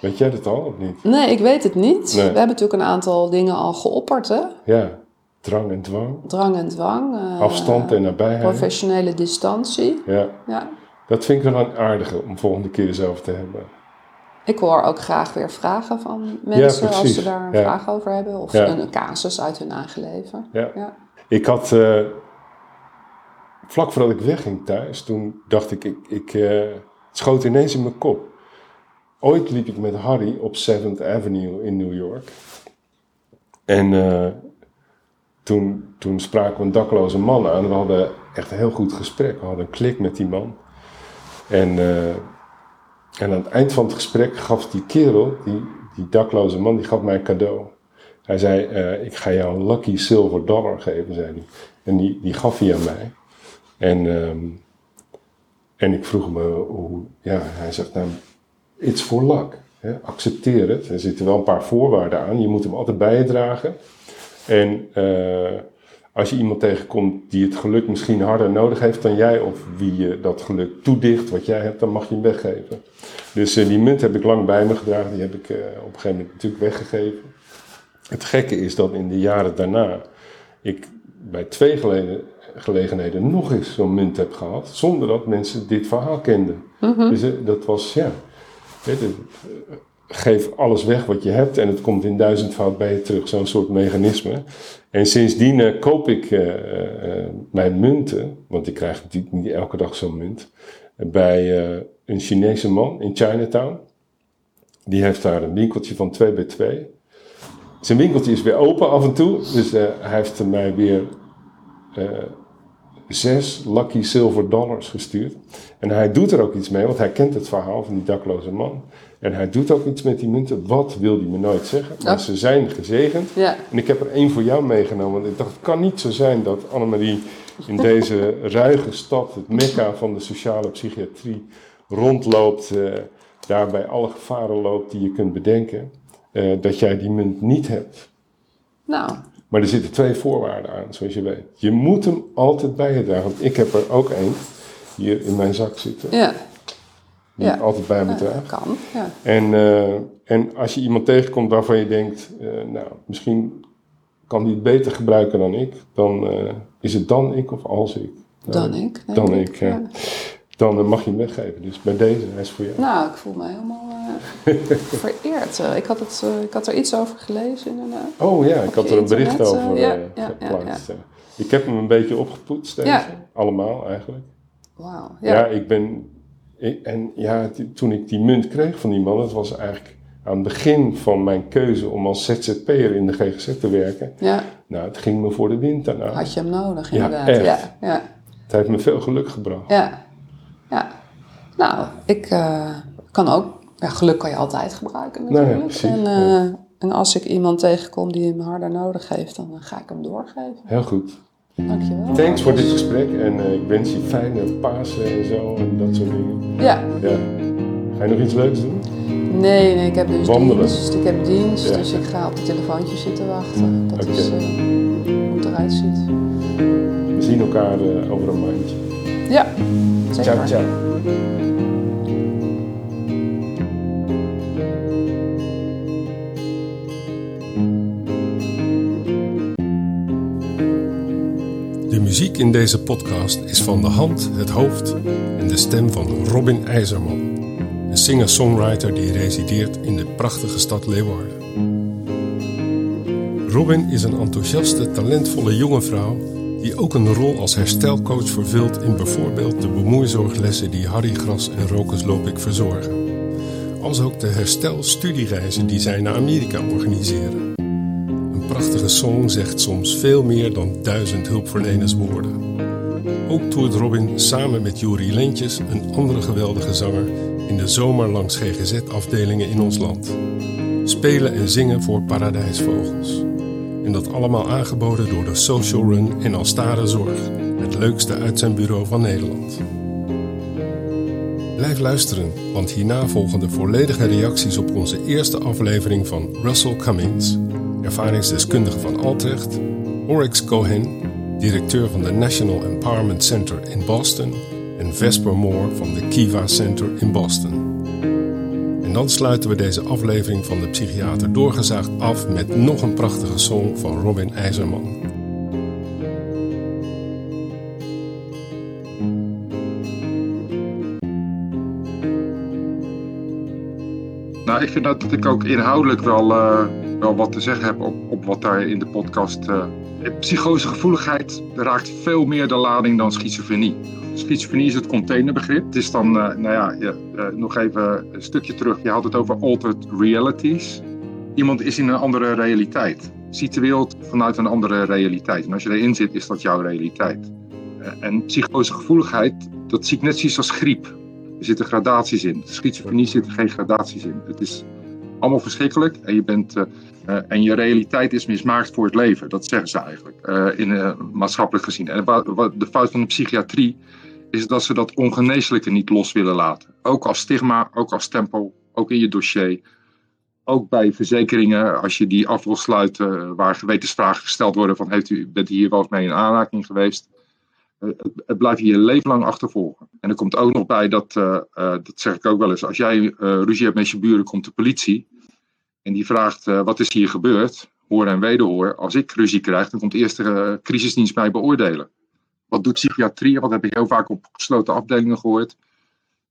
Weet jij dat al of niet? Nee, ik weet het niet. Nee. We hebben natuurlijk een aantal dingen al geopperd, hè? Ja, drang en dwang, Drang en dwang. eh, afstand en nabijheid. Professionele distantie. Ja, Ja. dat vind ik wel een aardige om volgende keer eens over te hebben. Ik hoor ook graag weer vragen van mensen als ze daar een Ja. vraag over hebben. Of Ja. een, casus uit hun eigen leven. Ja. Ja. Ik had, eh, vlak voordat ik wegging thuis, toen dacht ik, ik, ik eh, het schoot ineens in mijn kop. Ooit liep ik met Harry op 7th Avenue in New York. En eh, toen, toen spraken we een dakloze man aan. We hadden echt een heel goed gesprek. We hadden een klik met die man. En, eh, en aan het eind van het gesprek gaf die kerel, die, die dakloze man, die gaf mij een cadeau. Hij zei, eh, ik ga jou een lucky silver dollar geven, zei hij. En die, die gaf hij aan mij. En, ehm, en ik vroeg me hoe, ja, hij zegt nou, it's for luck. Hè? Accepteer het. Er zitten wel een paar voorwaarden aan. Je moet hem altijd bij je dragen. En eh, als je iemand tegenkomt die het geluk misschien harder nodig heeft dan jij, of wie je dat geluk toedicht wat jij hebt, dan mag je hem weggeven. Dus eh, die munt heb ik lang bij me gedragen. Die heb ik eh, op een gegeven moment natuurlijk weggegeven. Het gekke is dat in de jaren daarna ik bij twee geleden, gelegenheden nog eens zo'n munt heb gehad, zonder dat mensen dit verhaal kenden. Dus eh, dat was, ja, geef alles weg wat je hebt en het komt in duizendvoud bij je terug, zo'n soort mechanisme. En sindsdien eh, koop ik eh, eh, mijn munten, want ik krijg natuurlijk niet elke dag zo'n munt, bij een Chinese man in Chinatown. Die heeft daar een winkeltje van 2 bij 2. Zijn winkeltje is weer open af en toe. Dus hij heeft mij weer zes lucky silver dollars gestuurd. En hij doet er ook iets mee, want hij kent het verhaal van die dakloze man. En hij doet ook iets met die munten. Wat wil hij me nooit zeggen? Maar Oh. ze zijn gezegend. Ja. En ik heb er één voor jou meegenomen. Want ik dacht, het kan niet zo zijn dat Annemarie in deze ruige stad, het mekka van de sociale psychiatrie, rondloopt. eh, daarbij alle gevaren loopt die je kunt bedenken. eh, dat jij die munt niet hebt. Nou, Maar er zitten twee voorwaarden aan, zoals je weet. Je moet hem altijd bij je dragen. Want ik heb er ook één hier in mijn zak zitten. ja. Die Ja. ik altijd bij me draag. dat kan. Ja. En, eh, en als je iemand tegenkomt waarvan je denkt, eh, nou, misschien kan die het beter gebruiken dan ik, dan eh, is het dan ik of als ik. Nou, Dan ik. Dan ik, ja. Dan mag je hem weggeven. Dus bij deze, hij is voor jou. Nou, ik voel me helemaal vereerd. Eh, ik, had het, eh, ik had er iets over gelezen inderdaad. Oh ja, ik had er een bericht over eh, ja, ja, ja, geplaatst. Ik heb hem een beetje opgepoetst, deze. Ja. Allemaal eigenlijk. Wauw. Ja, Ja. ik ben. ik- en ja, toen ik die munt kreeg van die man, dat was eigenlijk aan het begin van mijn keuze om als ZZP'er in de GGZ te werken. ja, Nou, het ging me voor de wind daarna. had je hem nodig Ja, inderdaad. echt. Ja, ja. heeft me veel geluk gebracht. Ja. ja. Nou, ik kan ook... Ja, geluk kan je altijd gebruiken Nou ja, natuurlijk. en, eh, en als ik iemand tegenkom die hem harder nodig heeft, dan ga ik hem doorgeven. Heel goed. Dankjewel. Thanks voor dit gesprek en eh, ik wens je fijne Pasen en zo en dat soort dingen. Ja. Ja. Ga je nog iets leuks doen? Nee, nee, ik heb dus Wandelen? dienst. Ik heb dienst, Ja. dus ik ga op de telefoontjes zitten wachten. Dat is eh, hoe het eruit ziet. We zien elkaar eh, over een maandje. Ja, zeker. Ciao, ciao. Muziek in deze podcast is van de hand, het hoofd en de stem van Robin IJzerman, een singer-songwriter die resideert in de prachtige stad Leeuwarden. Robin is een enthousiaste, talentvolle jonge vrouw die ook een rol als herstelcoach vervult in bijvoorbeeld de bemoeizorglessen die Harry Gras en Rokus Lopik verzorgen. Als ook de herstelstudiereizen die zij naar Amerika organiseren. Prachtige song zegt soms veel meer dan duizend hulpverleners woorden. Ook toert Robin samen met Juri Lentjes, een andere geweldige zanger, in de zomer langs GGZ-afdelingen in ons land. Spelen en zingen voor paradijsvogels. En dat allemaal aangeboden door de Social Run en Alstare Zorg, het leukste uitzendbureau van Nederland. Blijf luisteren, want hierna volgen de volledige reacties op onze eerste aflevering van Russell Cummings, ervaringsdeskundige van Altrecht, Oryx Cohen, directeur van de National Empowerment Center in Boston, en Vesper Moore van de Kiva Center in Boston. En dan sluiten we deze aflevering van de Psychiater Doorgezaagd af met nog een prachtige song van Robin IJzerman. Nou, ik vind dat, ik ook inhoudelijk wel, eh, wat te zeggen heb op, op wat daar in de podcast. eh psychosegevoeligheid raakt veel meer de lading dan schizofrenie. Schizofrenie is het containerbegrip. Het is dan, eh, nou ja, eh, nog even een stukje terug. Je had het over altered realities. Iemand is in een andere realiteit. Ziet de wereld vanuit een andere realiteit. En als je erin zit, is dat jouw realiteit. En psychosegevoeligheid, dat zie ik net zoiets als griep. Er zitten gradaties in. Schizofrenie zitten geen gradaties in. Het is allemaal verschrikkelijk en je, bent, eh, en je realiteit is mismaakt voor het leven. Dat zeggen ze eigenlijk, eh, in, eh, maatschappelijk gezien. En de fout van de psychiatrie is dat ze dat ongeneeslijke niet los willen laten. Ook als stigma, ook als stempel, ook in je dossier. Ook bij verzekeringen, als je die af wil sluiten, waar gewetensvragen gesteld worden van heeft u, bent u hier wel eens mee in aanraking geweest? Het, blijft je je leven lang achtervolgen. En er komt ook nog bij dat, dat zeg ik ook wel eens, als jij eh, ruzie hebt met je buren, komt de politie. En die vraagt, eh, wat is hier gebeurd? Hoor en wederhoor. Als ik ruzie krijg, dan komt eerst de eh, crisisdienst mij beoordelen. Wat doet psychiatrie? Wat heb ik heel vaak op gesloten afdelingen gehoord.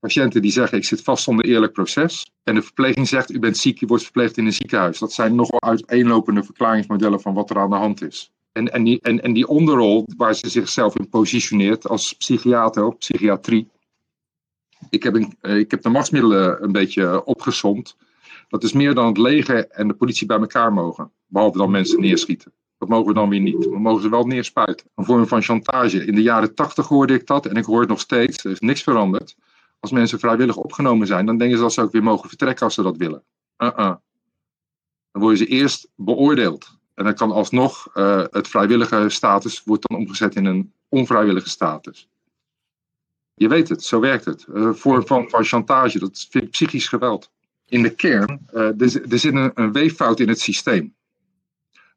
Patiënten die zeggen, ik zit vast zonder eerlijk proces. En de verpleging zegt, u bent ziek, u wordt verpleegd in een ziekenhuis. Dat zijn nogal uiteenlopende verklaringsmodellen van wat er aan de hand is. En, en, die, en, en die onderrol waar ze zichzelf in positioneert als psychiater of psychiatrie. Ik heb, een, eh, ik heb de machtsmiddelen een beetje opgesomd. Dat is meer dan het leger en de politie bij elkaar mogen. Behalve dan mensen neerschieten. Dat mogen we dan weer niet. We mogen ze wel neerspuiten. Een vorm van chantage. In de jaren tachtig hoorde ik dat en ik hoor het nog steeds. Er is niks veranderd. Als mensen vrijwillig opgenomen zijn, dan denken ze dat ze ook weer mogen vertrekken als ze dat willen. Uh-uh. Dan worden ze eerst beoordeeld. En dan kan alsnog eh, het vrijwillige status wordt dan omgezet in een onvrijwillige status. Je weet het, zo werkt het. Een vorm van, van chantage, dat vind ik psychisch geweld. In de kern, eh, er, er zit een, een weeffout in het systeem.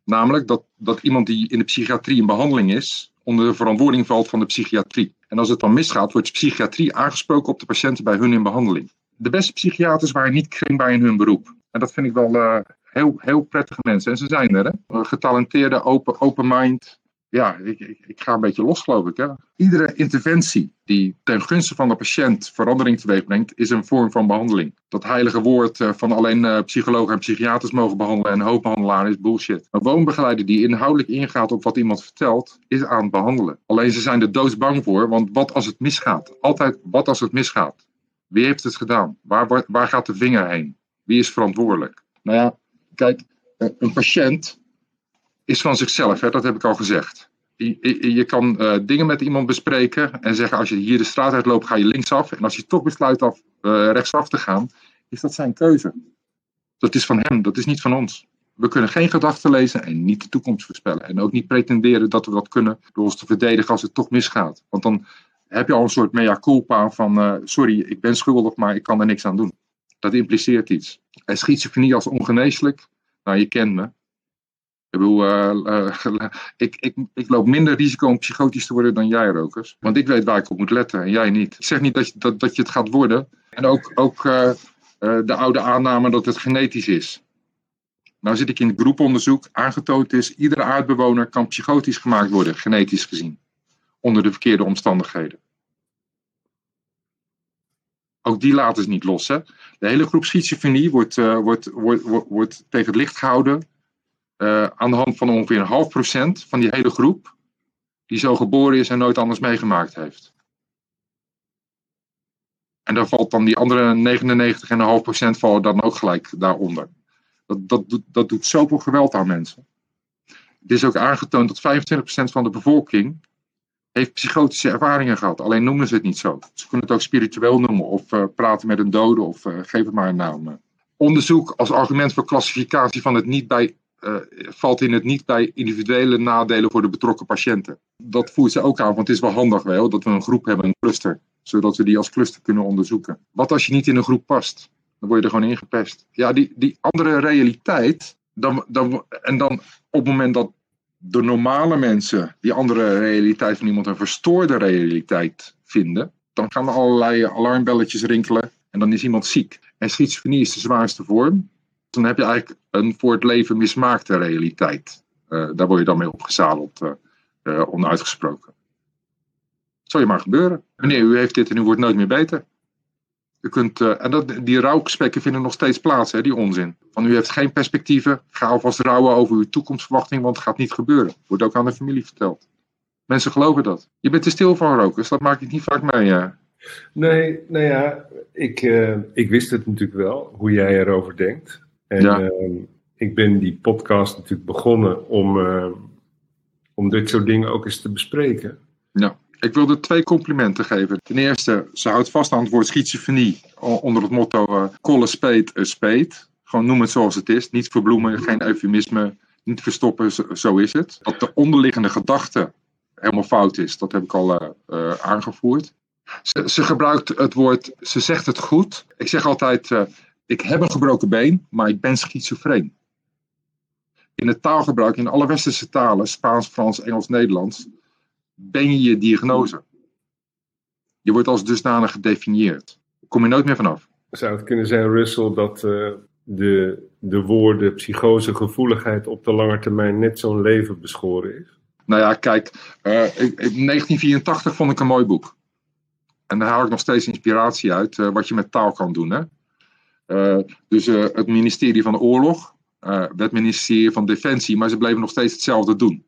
Namelijk dat, dat iemand die in de psychiatrie in behandeling is, onder de verantwoording valt van de psychiatrie. En als het dan misgaat, wordt de psychiatrie aangesproken op de patiënten bij hun in behandeling. De beste psychiaters waren niet kringbaar in hun beroep. En dat vind ik wel eh, heel, heel prettige mensen. En ze zijn er, hè? Getalenteerde, open, open mind. Ja, ik, ik, ik ga een beetje los, geloof ik. Hè? Iedere interventie die ten gunste van de patiënt verandering teweeg brengt, is een vorm van behandeling. Dat heilige woord eh, van alleen eh, psychologen en psychiaters mogen behandelen en hoofdbehandelaar is bullshit. Een woonbegeleider die inhoudelijk ingaat op wat iemand vertelt, is aan het behandelen. Alleen ze zijn er doodsbang voor, want wat als het misgaat? Altijd wat als het misgaat? Wie heeft het gedaan? Waar, waar, waar gaat de vinger heen? Wie is verantwoordelijk? Nou ja, kijk, eh, een patiënt is van zichzelf, hè, dat heb ik al gezegd. je, je- kan eh, dingen met iemand bespreken en zeggen als je hier de straat uitloopt ga je linksaf. En als je toch besluit af, eh, rechtsaf te gaan, is dat zijn keuze. Dat is van hem, dat is niet van ons. We kunnen geen gedachten lezen en niet de toekomst voorspellen. En ook niet pretenderen dat we dat kunnen door ons te verdedigen als het toch misgaat. Want dan heb je al een soort mea culpa van eh, sorry, ik ben schuldig, maar ik kan er niks aan doen. Dat impliceert iets. En schizofrenie als ongeneeslijk, nou je kent me. Ik eh, eh, ik, ik, ik loop minder risico om psychotisch te worden dan jij, Rokers. Want ik weet waar ik op moet letten en jij niet. Ik zeg niet dat je, dat, dat je het gaat worden. En ook, ook eh, de oude aanname dat het genetisch is. Nou zit ik in groeponderzoek. Aangetoond is, iedere aardbewoner kan psychotisch gemaakt worden, genetisch gezien. Onder de verkeerde omstandigheden. Ook die laten ze niet los. Hè? De hele groep schizofrenie wordt, wordt, wordt, wordt tegen het licht gehouden. Eh, aan de hand van ongeveer een half procent van die hele groep. Die zo geboren is en nooit anders meegemaakt heeft. En daar valt dan die andere 99,5 procent vallen dan ook gelijk daaronder. Dat, dat, doet, dat doet zoveel geweld aan mensen. Het is ook aangetoond dat 25% van de bevolking heeft psychotische ervaringen gehad. Alleen noemen ze het niet zo. Ze kunnen het ook spiritueel noemen of eh, praten met een dode of eh, geef het maar een naam. Onderzoek als argument voor klassificatie van het niet bij, valt in het niet bij individuele nadelen voor de betrokken patiënten. Dat voert ze ook aan, want het is wel handig wel dat we een groep hebben, een cluster, zodat we die als cluster kunnen onderzoeken. Wat als je niet in een groep past? Dan word je er gewoon ingepest. Ja, die, die andere realiteit, dan, dan, en dan op het moment dat de normale mensen die andere realiteit van iemand een verstoorde realiteit vinden, dan gaan er allerlei alarmbelletjes rinkelen en dan is iemand ziek. En schizofrenie is de zwaarste vorm. Dan heb je eigenlijk een voor het leven mismaakte realiteit. Eh, daar word je dan mee opgezadeld, eh, eh, onuitgesproken. Zal je maar gebeuren. Meneer, u heeft dit en u wordt nooit meer beter. U kunt, en dat, die rouwgesprekken vinden nog steeds plaats, hè, die onzin. Van u heeft geen perspectieven, ga alvast rouwen over uw toekomstverwachting, want het gaat niet gebeuren. Wordt ook aan de familie verteld. Mensen geloven dat. Je bent te stil van rokers, dat maak ik niet vaak mee. eh. Nee, nou ja, ik, ik wist het natuurlijk wel, hoe jij erover denkt. En Ja. eh, ik ben die podcast natuurlijk begonnen om, eh, om dit soort dingen ook eens te bespreken. Ik wilde twee complimenten geven. Ten eerste, ze houdt vast aan het woord schizofrenie onder het motto a spade a spade. Gewoon noem het zoals het is. Niet verbloemen, geen eufemisme, niet verstoppen, zo, zo is het. Dat de onderliggende gedachte helemaal fout is, dat heb ik al eh, eh, aangevoerd. Ze, ze gebruikt het woord, ze zegt het goed. Ik zeg altijd, ik heb een gebroken been, maar ik ben schizofreen. In het taalgebruik, in alle westerse talen, Spaans, Frans, Engels, Nederlands, ben je je diagnose. Je wordt als dusdanig gedefinieerd. Daar kom je nooit meer vanaf. Zou het kunnen zijn, Russell, dat eh, de, de woorden psychose, gevoeligheid op de lange termijn net zo'n leven beschoren is? Nou ja, kijk, eh, in 1984 vond ik een mooi boek. En daar haal ik nog steeds inspiratie uit, eh, wat je met taal kan doen. Hè? Eh, dus eh, het ministerie van Oorlog, eh het ministerie van Defensie, maar ze bleven nog steeds hetzelfde doen.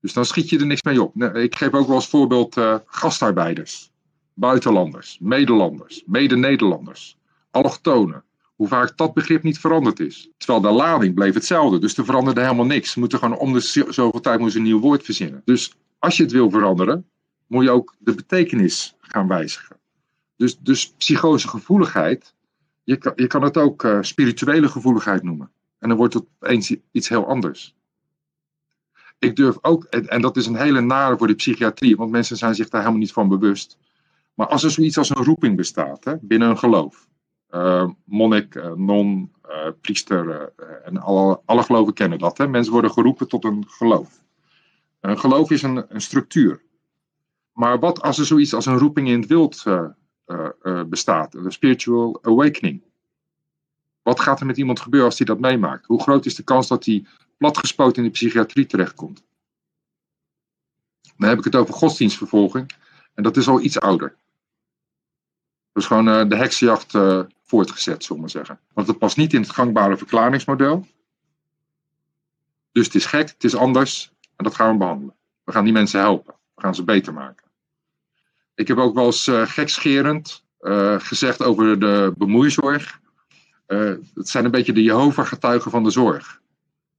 Dus dan schiet je er niks mee op. Ik geef ook wel als voorbeeld gastarbeiders, buitenlanders, medelanders, mede-Nederlanders, allochtonen. Hoe vaak dat begrip niet veranderd is. Terwijl de lading bleef hetzelfde, dus er veranderde helemaal niks. Ze moeten gewoon om de zo- zoveel tijd moeten een nieuw woord verzinnen. Dus als je het wil veranderen, moet je ook de betekenis gaan wijzigen. Dus, dus psychose gevoeligheid, je kan, je kan het ook eh, spirituele gevoeligheid noemen. En dan wordt het opeens iets heel anders. Ik durf ook, en, dat is een hele nare voor de psychiatrie, want mensen zijn zich daar helemaal niet van bewust. Maar als er zoiets als een roeping bestaat hè, binnen een geloof, eh, monnik, eh, non, priester en alle, alle geloven kennen dat. Hè? Mensen worden geroepen tot een geloof. Een geloof is een, een structuur. Maar wat als er zoiets als een roeping in het wild bestaat, een spiritual awakening? Wat gaat er met iemand gebeuren als hij dat meemaakt? Hoe groot is de kans dat hij platgespoten in de psychiatrie terechtkomt? Dan heb ik het over godsdienstvervolging. En dat is al iets ouder. Dus gewoon eh, de heksenjacht eh, voortgezet, zullen we zeggen. Want het past niet in het gangbare verklaringsmodel. Dus het is gek, het is anders. En dat gaan we behandelen. We gaan die mensen helpen. We gaan ze beter maken. Ik heb ook wel eens eh, gekscherend eh, gezegd over de bemoeizorg. Eh, het zijn een beetje de Jehovah-getuigen van de zorg.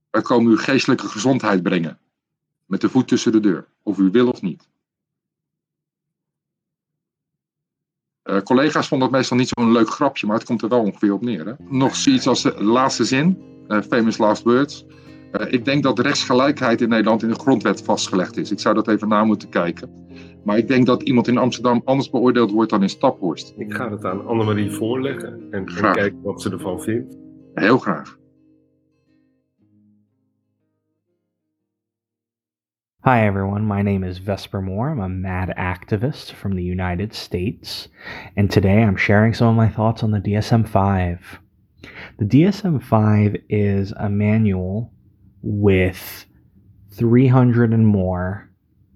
Wij komen uw geestelijke gezondheid brengen. Met de voet tussen de deur, of u wil of niet. Uh, collega's vonden het meestal niet zo'n leuk grapje, maar het komt er wel ongeveer op neer. Hè? Nog zoiets als de laatste zin, famous last words. Ik denk dat rechtsgelijkheid in Nederland in de grondwet vastgelegd is. Ik zou dat even na moeten kijken. Maar ik denk dat iemand in Amsterdam anders beoordeeld wordt dan in Staphorst. Ik ga het aan Annemarie voorleggen en, en kijken wat ze ervan vindt. Heel graag. Hi, everyone. My name is Vesper Moore. I'm a mad activist from the United States. And today I'm sharing some of my thoughts on the DSM 5. The DSM 5 is a manual with 300 and more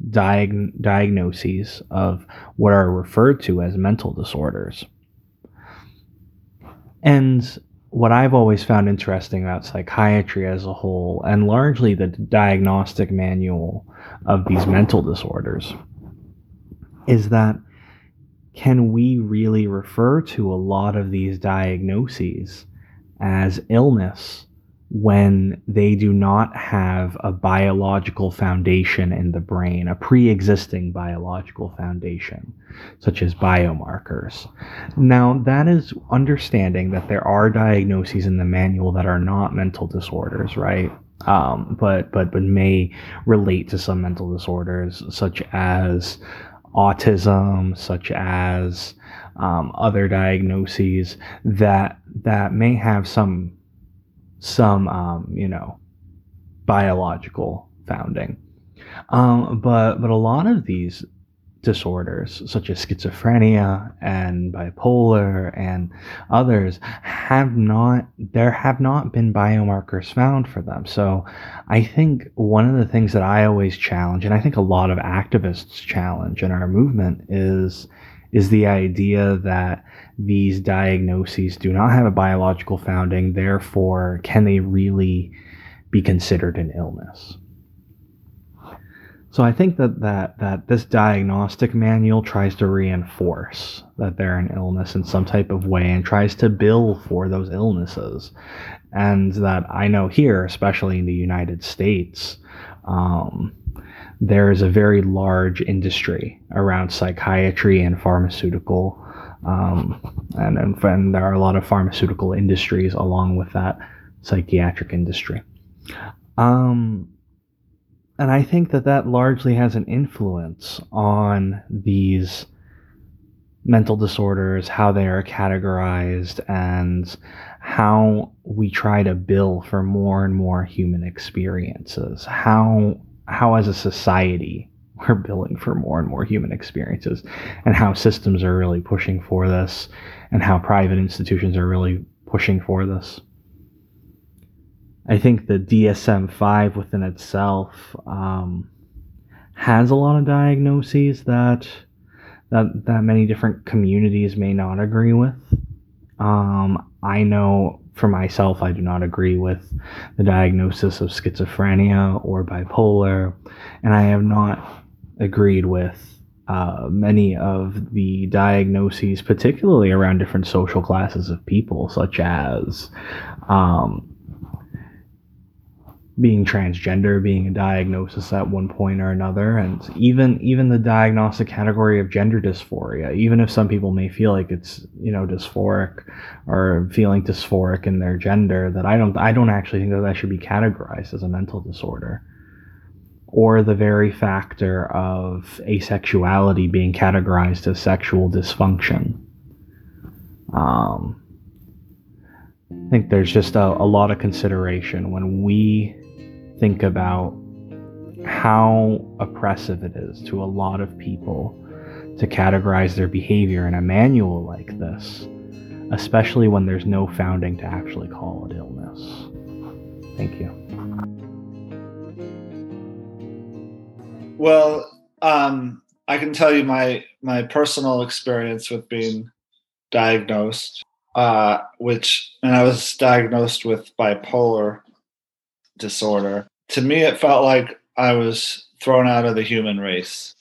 diag- diagnoses of what are referred to as mental disorders. And what I've always found interesting about psychiatry as a whole, and largely the diagnostic manual of these mental disorders, is that can we really refer to a lot of these diagnoses as illness when they do not have a biological foundation in the brain, a pre existing biological foundation, such as biomarkers. Now, that is understanding that there are diagnoses in the manual that are not mental disorders, right? Um, but but but may relate to some mental disorders such as autism, such as um, other diagnoses that that may have some some um, you know biological founding. Um, but but a lot of these disorders such as schizophrenia and bipolar and others have not there have not been biomarkers found for them. So i think one of the things that i always challenge and i think a lot of activists challenge in our movement is is the idea that these diagnoses do not have a biological founding, therefore, can they really be considered an illness? So I think that, that that this diagnostic manual tries to reinforce that they're an illness in some type of way and tries to bill for those illnesses. And that I know here, especially in the United States, um, there is a very large industry around psychiatry and pharmaceutical um, and, and, and there are a lot of pharmaceutical industries along with that psychiatric industry. Um, and I think that that largely has an influence on these mental disorders, how they are categorized, and how we try to bill for more and more human experiences. How how as a society we're billing for more and more human experiences and how systems are really pushing for this and how private institutions are really pushing for this. I think the DSM 5 within itself um, has a lot of diagnoses that, that, that many different communities may not agree with. Um, I know for myself, I do not agree with the diagnosis of schizophrenia or bipolar, and I have not agreed with uh, many of the diagnoses, particularly around different social classes of people, such as um, being transgender being a diagnosis at one point or another, and even even the diagnostic category of gender dysphoria. Even if some people may feel like it's you know dysphoric or feeling dysphoric in their gender, that I don't I don't actually think that that should be categorized as a mental disorder or the very factor of asexuality being categorized as sexual dysfunction. Um, I think there's just a, a lot of consideration when we think about how oppressive it is to a lot of people to categorize their behavior in a manual like this, especially when there's no founding to actually call it illness. Thank you. Well, um, I can tell you my my personal experience with being diagnosed, uh, which and I was diagnosed with bipolar disorder. To me, it felt like I was thrown out of the human race.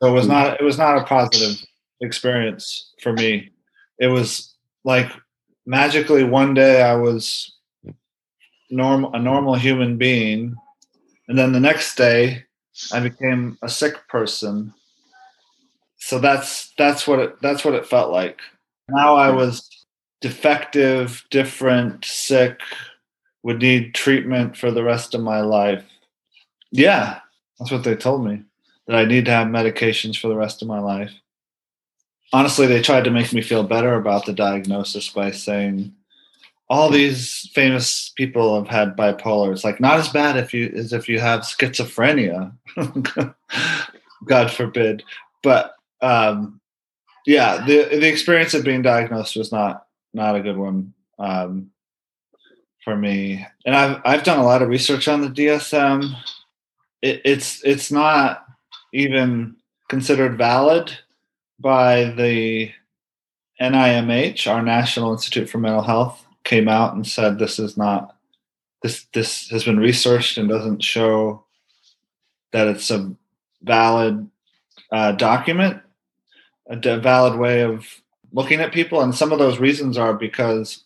So it was not it was not a positive experience for me. It was like magically one day I was normal a normal human being, and then the next day I became a sick person. So that's that's what it that's what it felt like. Now I was defective, different, sick, would need treatment for the rest of my life. Yeah, that's what they told me. That I need to have medications for the rest of my life. Honestly, they tried to make me feel better about the diagnosis by saying all these famous people have had bipolar. It's like not as bad if you as if you have schizophrenia. God forbid. But um, yeah, the the experience of being diagnosed was not not a good one um, for me. And I've I've done a lot of research on the DSM. It, it's it's not even considered valid by the NIMH, our National Institute for Mental Health, came out and said this is not this this has been researched and doesn't show that it's a valid uh, document, a valid way of looking at people, and some of those reasons are because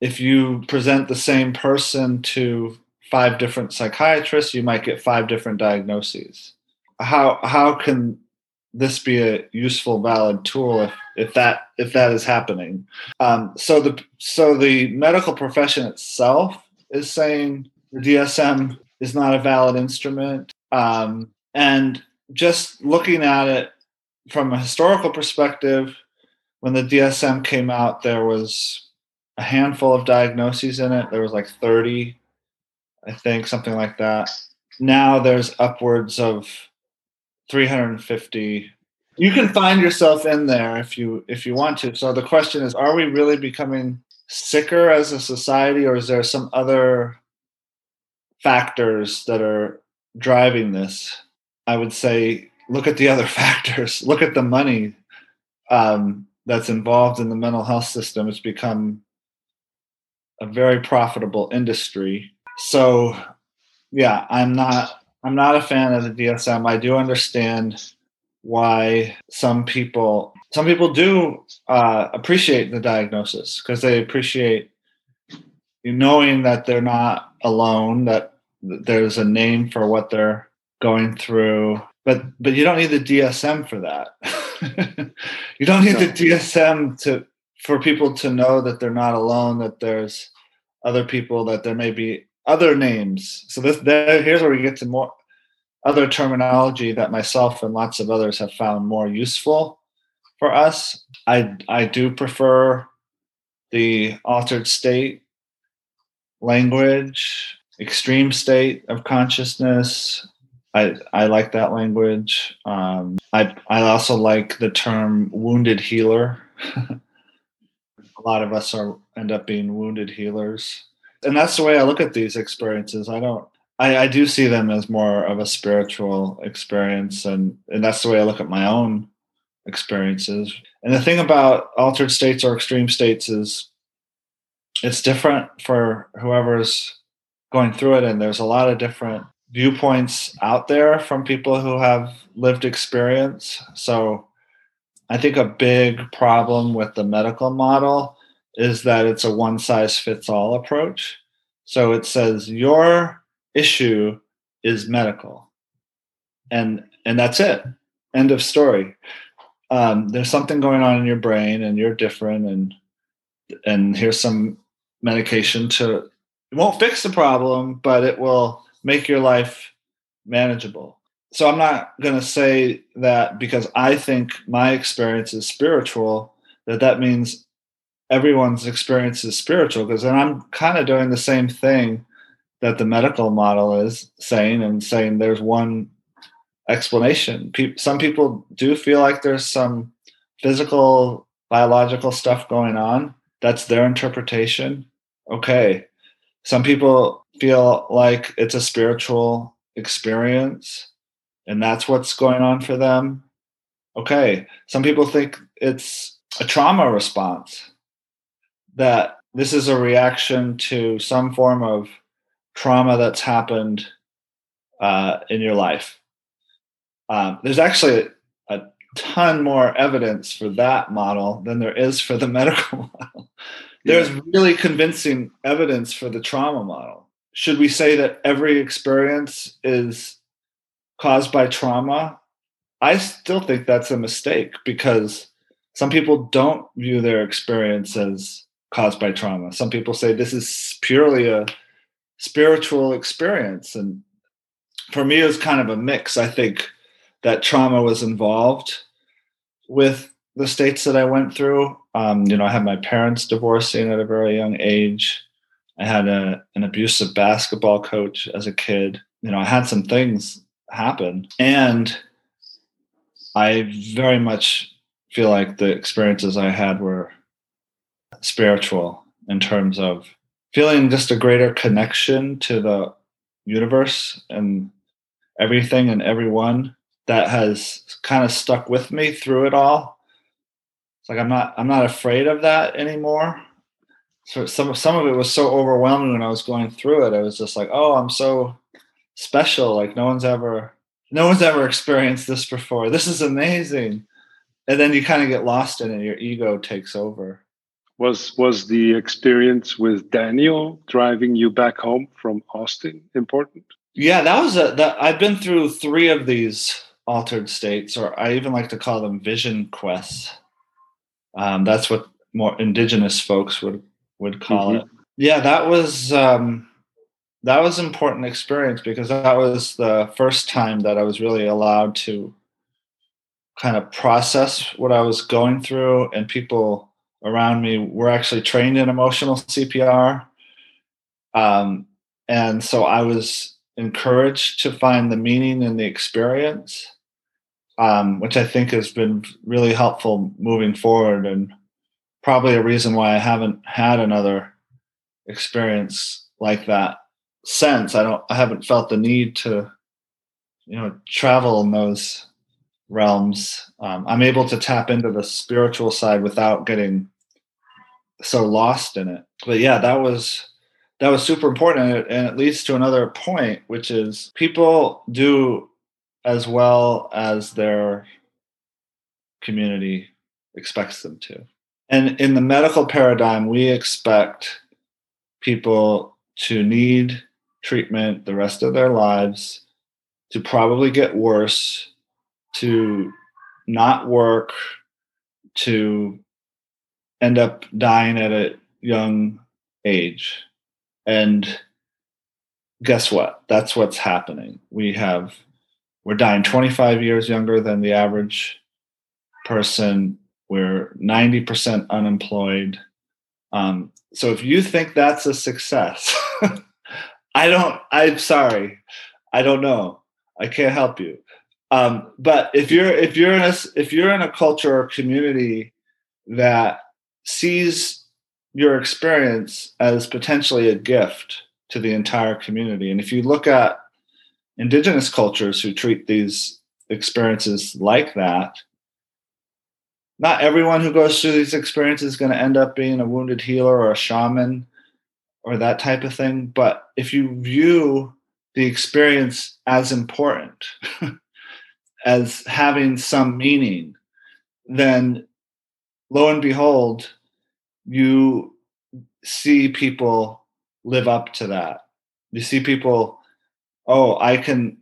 if you present the same person to five different psychiatrists, you might get five different diagnoses. How how can this be a useful, valid tool if, if that if that is happening? Um, so the so the medical profession itself is saying the DSM is not a valid instrument, um, and just looking at it from a historical perspective, when the DSM came out, there was a handful of diagnoses in it. There was like 30, I think, something like that. Now there's upwards of 350. You can find yourself in there if you if you want to. So the question is, are we really becoming sicker as a society, or is there some other factors that are driving this? I would say look at the other factors. Look at the money um, that's involved in the mental health system. It's become a very profitable industry. So, yeah, I'm not I'm not a fan of the DSM. I do understand why some people some people do uh, appreciate the diagnosis because they appreciate knowing that they're not alone, that there's a name for what they're going through. But but you don't need the DSM for that. you don't need the DSM to for people to know that they're not alone, that there's other people, that there may be other names. So this there, here's where we get to more other terminology that myself and lots of others have found more useful for us. I I do prefer the altered state language, extreme state of consciousness. I I like that language. Um, I I also like the term wounded healer. A lot of us are end up being wounded healers, and that's the way I look at these experiences. I don't. I, I do see them as more of a spiritual experience, and and that's the way I look at my own experiences. And the thing about altered states or extreme states is it's different for whoever's going through it, and there's a lot of different viewpoints out there from people who have lived experience. So I think a big problem with the medical model is that it's a one size fits all approach. So it says your issue is medical. And and that's it. End of story. Um, there's something going on in your brain and you're different and and here's some medication to it won't fix the problem, but it will make your life manageable. So I'm not going to say that because I think my experience is spiritual that that means everyone's experience is spiritual because then I'm kind of doing the same thing that the medical model is saying and saying there's one explanation. Pe- some people do feel like there's some physical biological stuff going on. That's their interpretation. Okay. Some people feel like it's a spiritual experience and that's what's going on for them. Okay. Some people think it's a trauma response, that this is a reaction to some form of trauma that's happened uh, in your life. Um, there's actually a ton more evidence for that model than there is for the medical model. There's really convincing evidence for the trauma model should we say that every experience is caused by trauma, I still think that's a mistake because some people don't view their experience as caused by trauma. Some people say this is purely a spiritual experience. And for me, it was kind of a mix. I think that trauma was involved with the states that I went through. Um, you know, I had my parents divorcing at a very young age. I had a, an abusive basketball coach as a kid. You know, I had some things happen. And I very much feel like the experiences I had were spiritual in terms of feeling just a greater connection to the universe and everything and everyone that has kind of stuck with me through it all. It's like I'm not I'm not afraid of that anymore. So some some of it was so overwhelming when I was going through it. I was just like, oh, I'm so special. Like no one's ever no one's ever experienced this before. This is amazing. And then you kind of get lost in it. Your ego takes over. Was was the experience with Daniel driving you back home from Austin important? Yeah, that was a that I've been through three of these altered states, or I even like to call them vision quests. Um, that's what more indigenous folks would would call Mhm. it. Yeah, that was um, that was an important experience because that was the first time that I was really allowed to kind of process what I was going through, and people around me were actually trained in emotional CPR. Um, and so I was encouraged to find the meaning in the experience, um, which I think has been really helpful moving forward, and probably a reason why I haven't had another experience like that since. I don't. I haven't felt the need to, you know, travel in those realms. Um, I'm able to tap into the spiritual side without getting so lost in it. But yeah, that was that was super important, and it leads to another point, which is people do as well as their community expects them to. And in the medical paradigm, we expect people to need treatment the rest of their lives, to probably get worse, to not work, to end up dying at a young age. And guess what? That's what's happening. We have we're dying 25 years younger than the average person. We're 90% unemployed. Um, so if you think that's a success, I don't. I'm sorry. I don't know. I can't help you. Um, but if you're if you're in a if you're in a culture or community that sees your experience as potentially a gift to the entire community, and if you look at indigenous cultures who treat these experiences like that, not everyone who goes through these experiences is going to end up being a wounded healer or a shaman or that type of thing. But if you view the experience as important, as having some meaning, then lo and behold, you see people live up to that. You see people, oh, I can,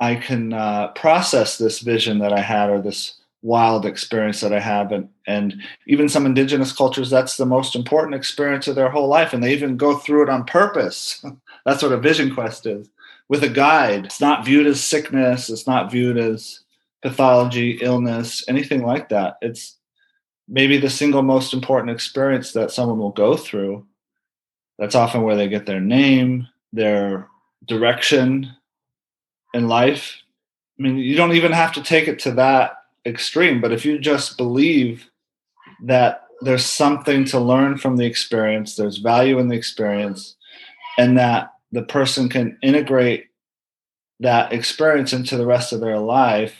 I can uh, process this vision that I had or this wild experience that I have, and and even some indigenous cultures, that's the most important experience of their whole life, and they even go through it on purpose. that's what a vision quest is with a guide. It's not viewed as sickness. It's not viewed as pathology, illness, anything like that. It's maybe the single most important experience that someone will go through. That's often where they get their name, their direction in life. I mean, you don't even have to take it to that extreme, but if you just believe that there's something to learn from the experience, there's value in the experience, and that the person can integrate that experience into the rest of their life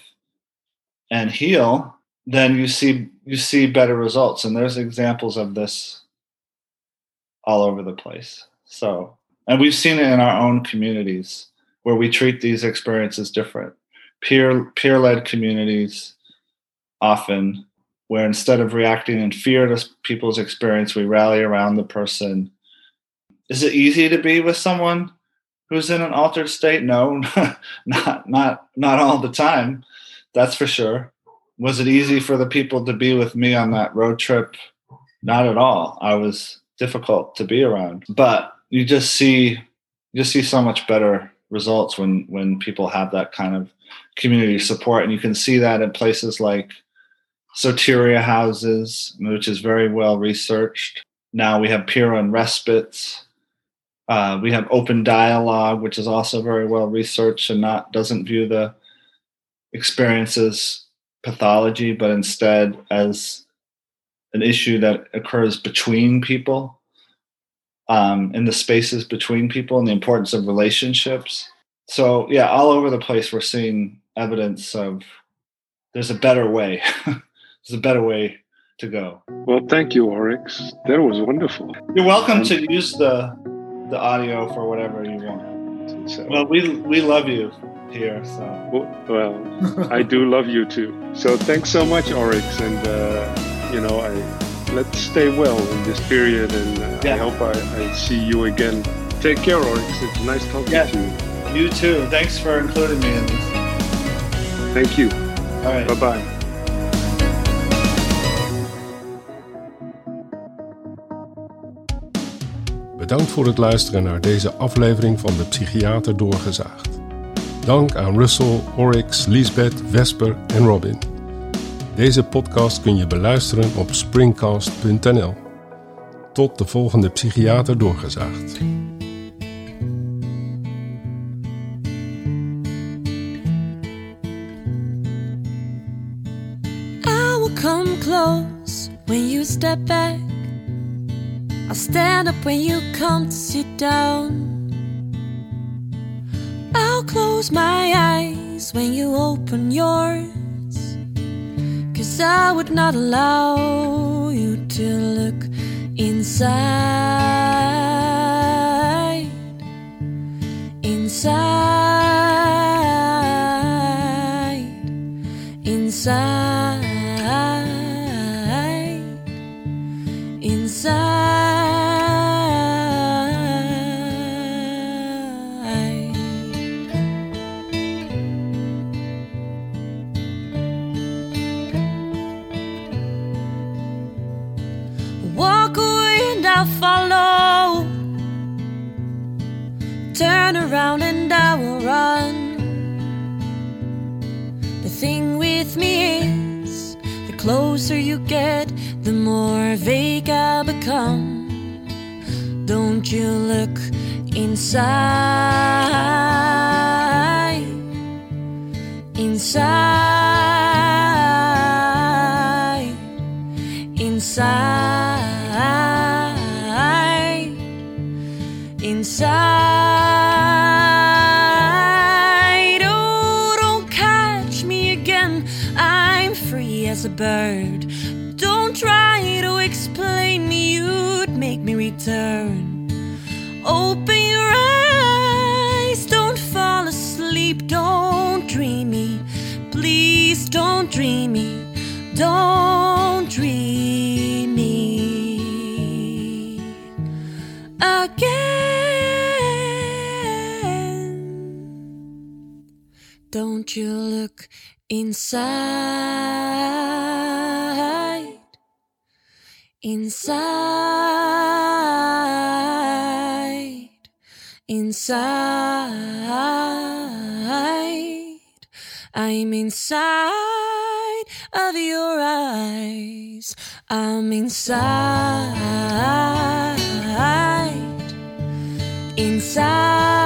and heal, then you see you see better results. And there's examples of this all over the place. So, and we've seen it in our own communities where we treat these experiences different. Peer peer led communities often where instead of reacting in fear to people's experience, we rally around the person. Is it easy to be with someone who's in an altered state? No, not not not all the time. That's for sure. Was it easy for the people to be with me on that road trip? Not at all. I was difficult to be around. But you just see you just see so much better results when when people have that kind of community support and you can see that in places like soteria houses which is very well researched now we have peer and respites uh, we have open dialogue which is also very well researched and not doesn't view the experiences pathology but instead as an issue that occurs between people um, in the spaces between people and the importance of relationships. So yeah, all over the place we're seeing evidence of there's a better way. there's a better way to go. Well, thank you, Oryx. That was wonderful. You're welcome to use the the audio for whatever you want. So, Well, we we love you here, so well, well, I do love you too. So thanks so much, Oryx, and uh, you know, I let's stay well in this period, and uh, Yeah. I hope I, I see you again. Take care, Oryx. It's nice talking Yeah. to you. you too. Thanks for including me in this. Thank you. All right. Bye bye. Bedankt voor het luisteren naar deze aflevering van de Psychiater Doorgezaagd. Dank aan Russell, Oryx, Lisbeth, Vesper en Robin. Deze podcast kun je beluisteren op springcast.nl. Tot de volgende Psychiater Doorgezaagd. I will come close when you step back. I'll stand up when you come to sit down. I'll close my eyes when you open yours. Cause I would not allow you to look inside. Inside inside, inside, inside, inside. I'm inside of your eyes. I'm inside, inside,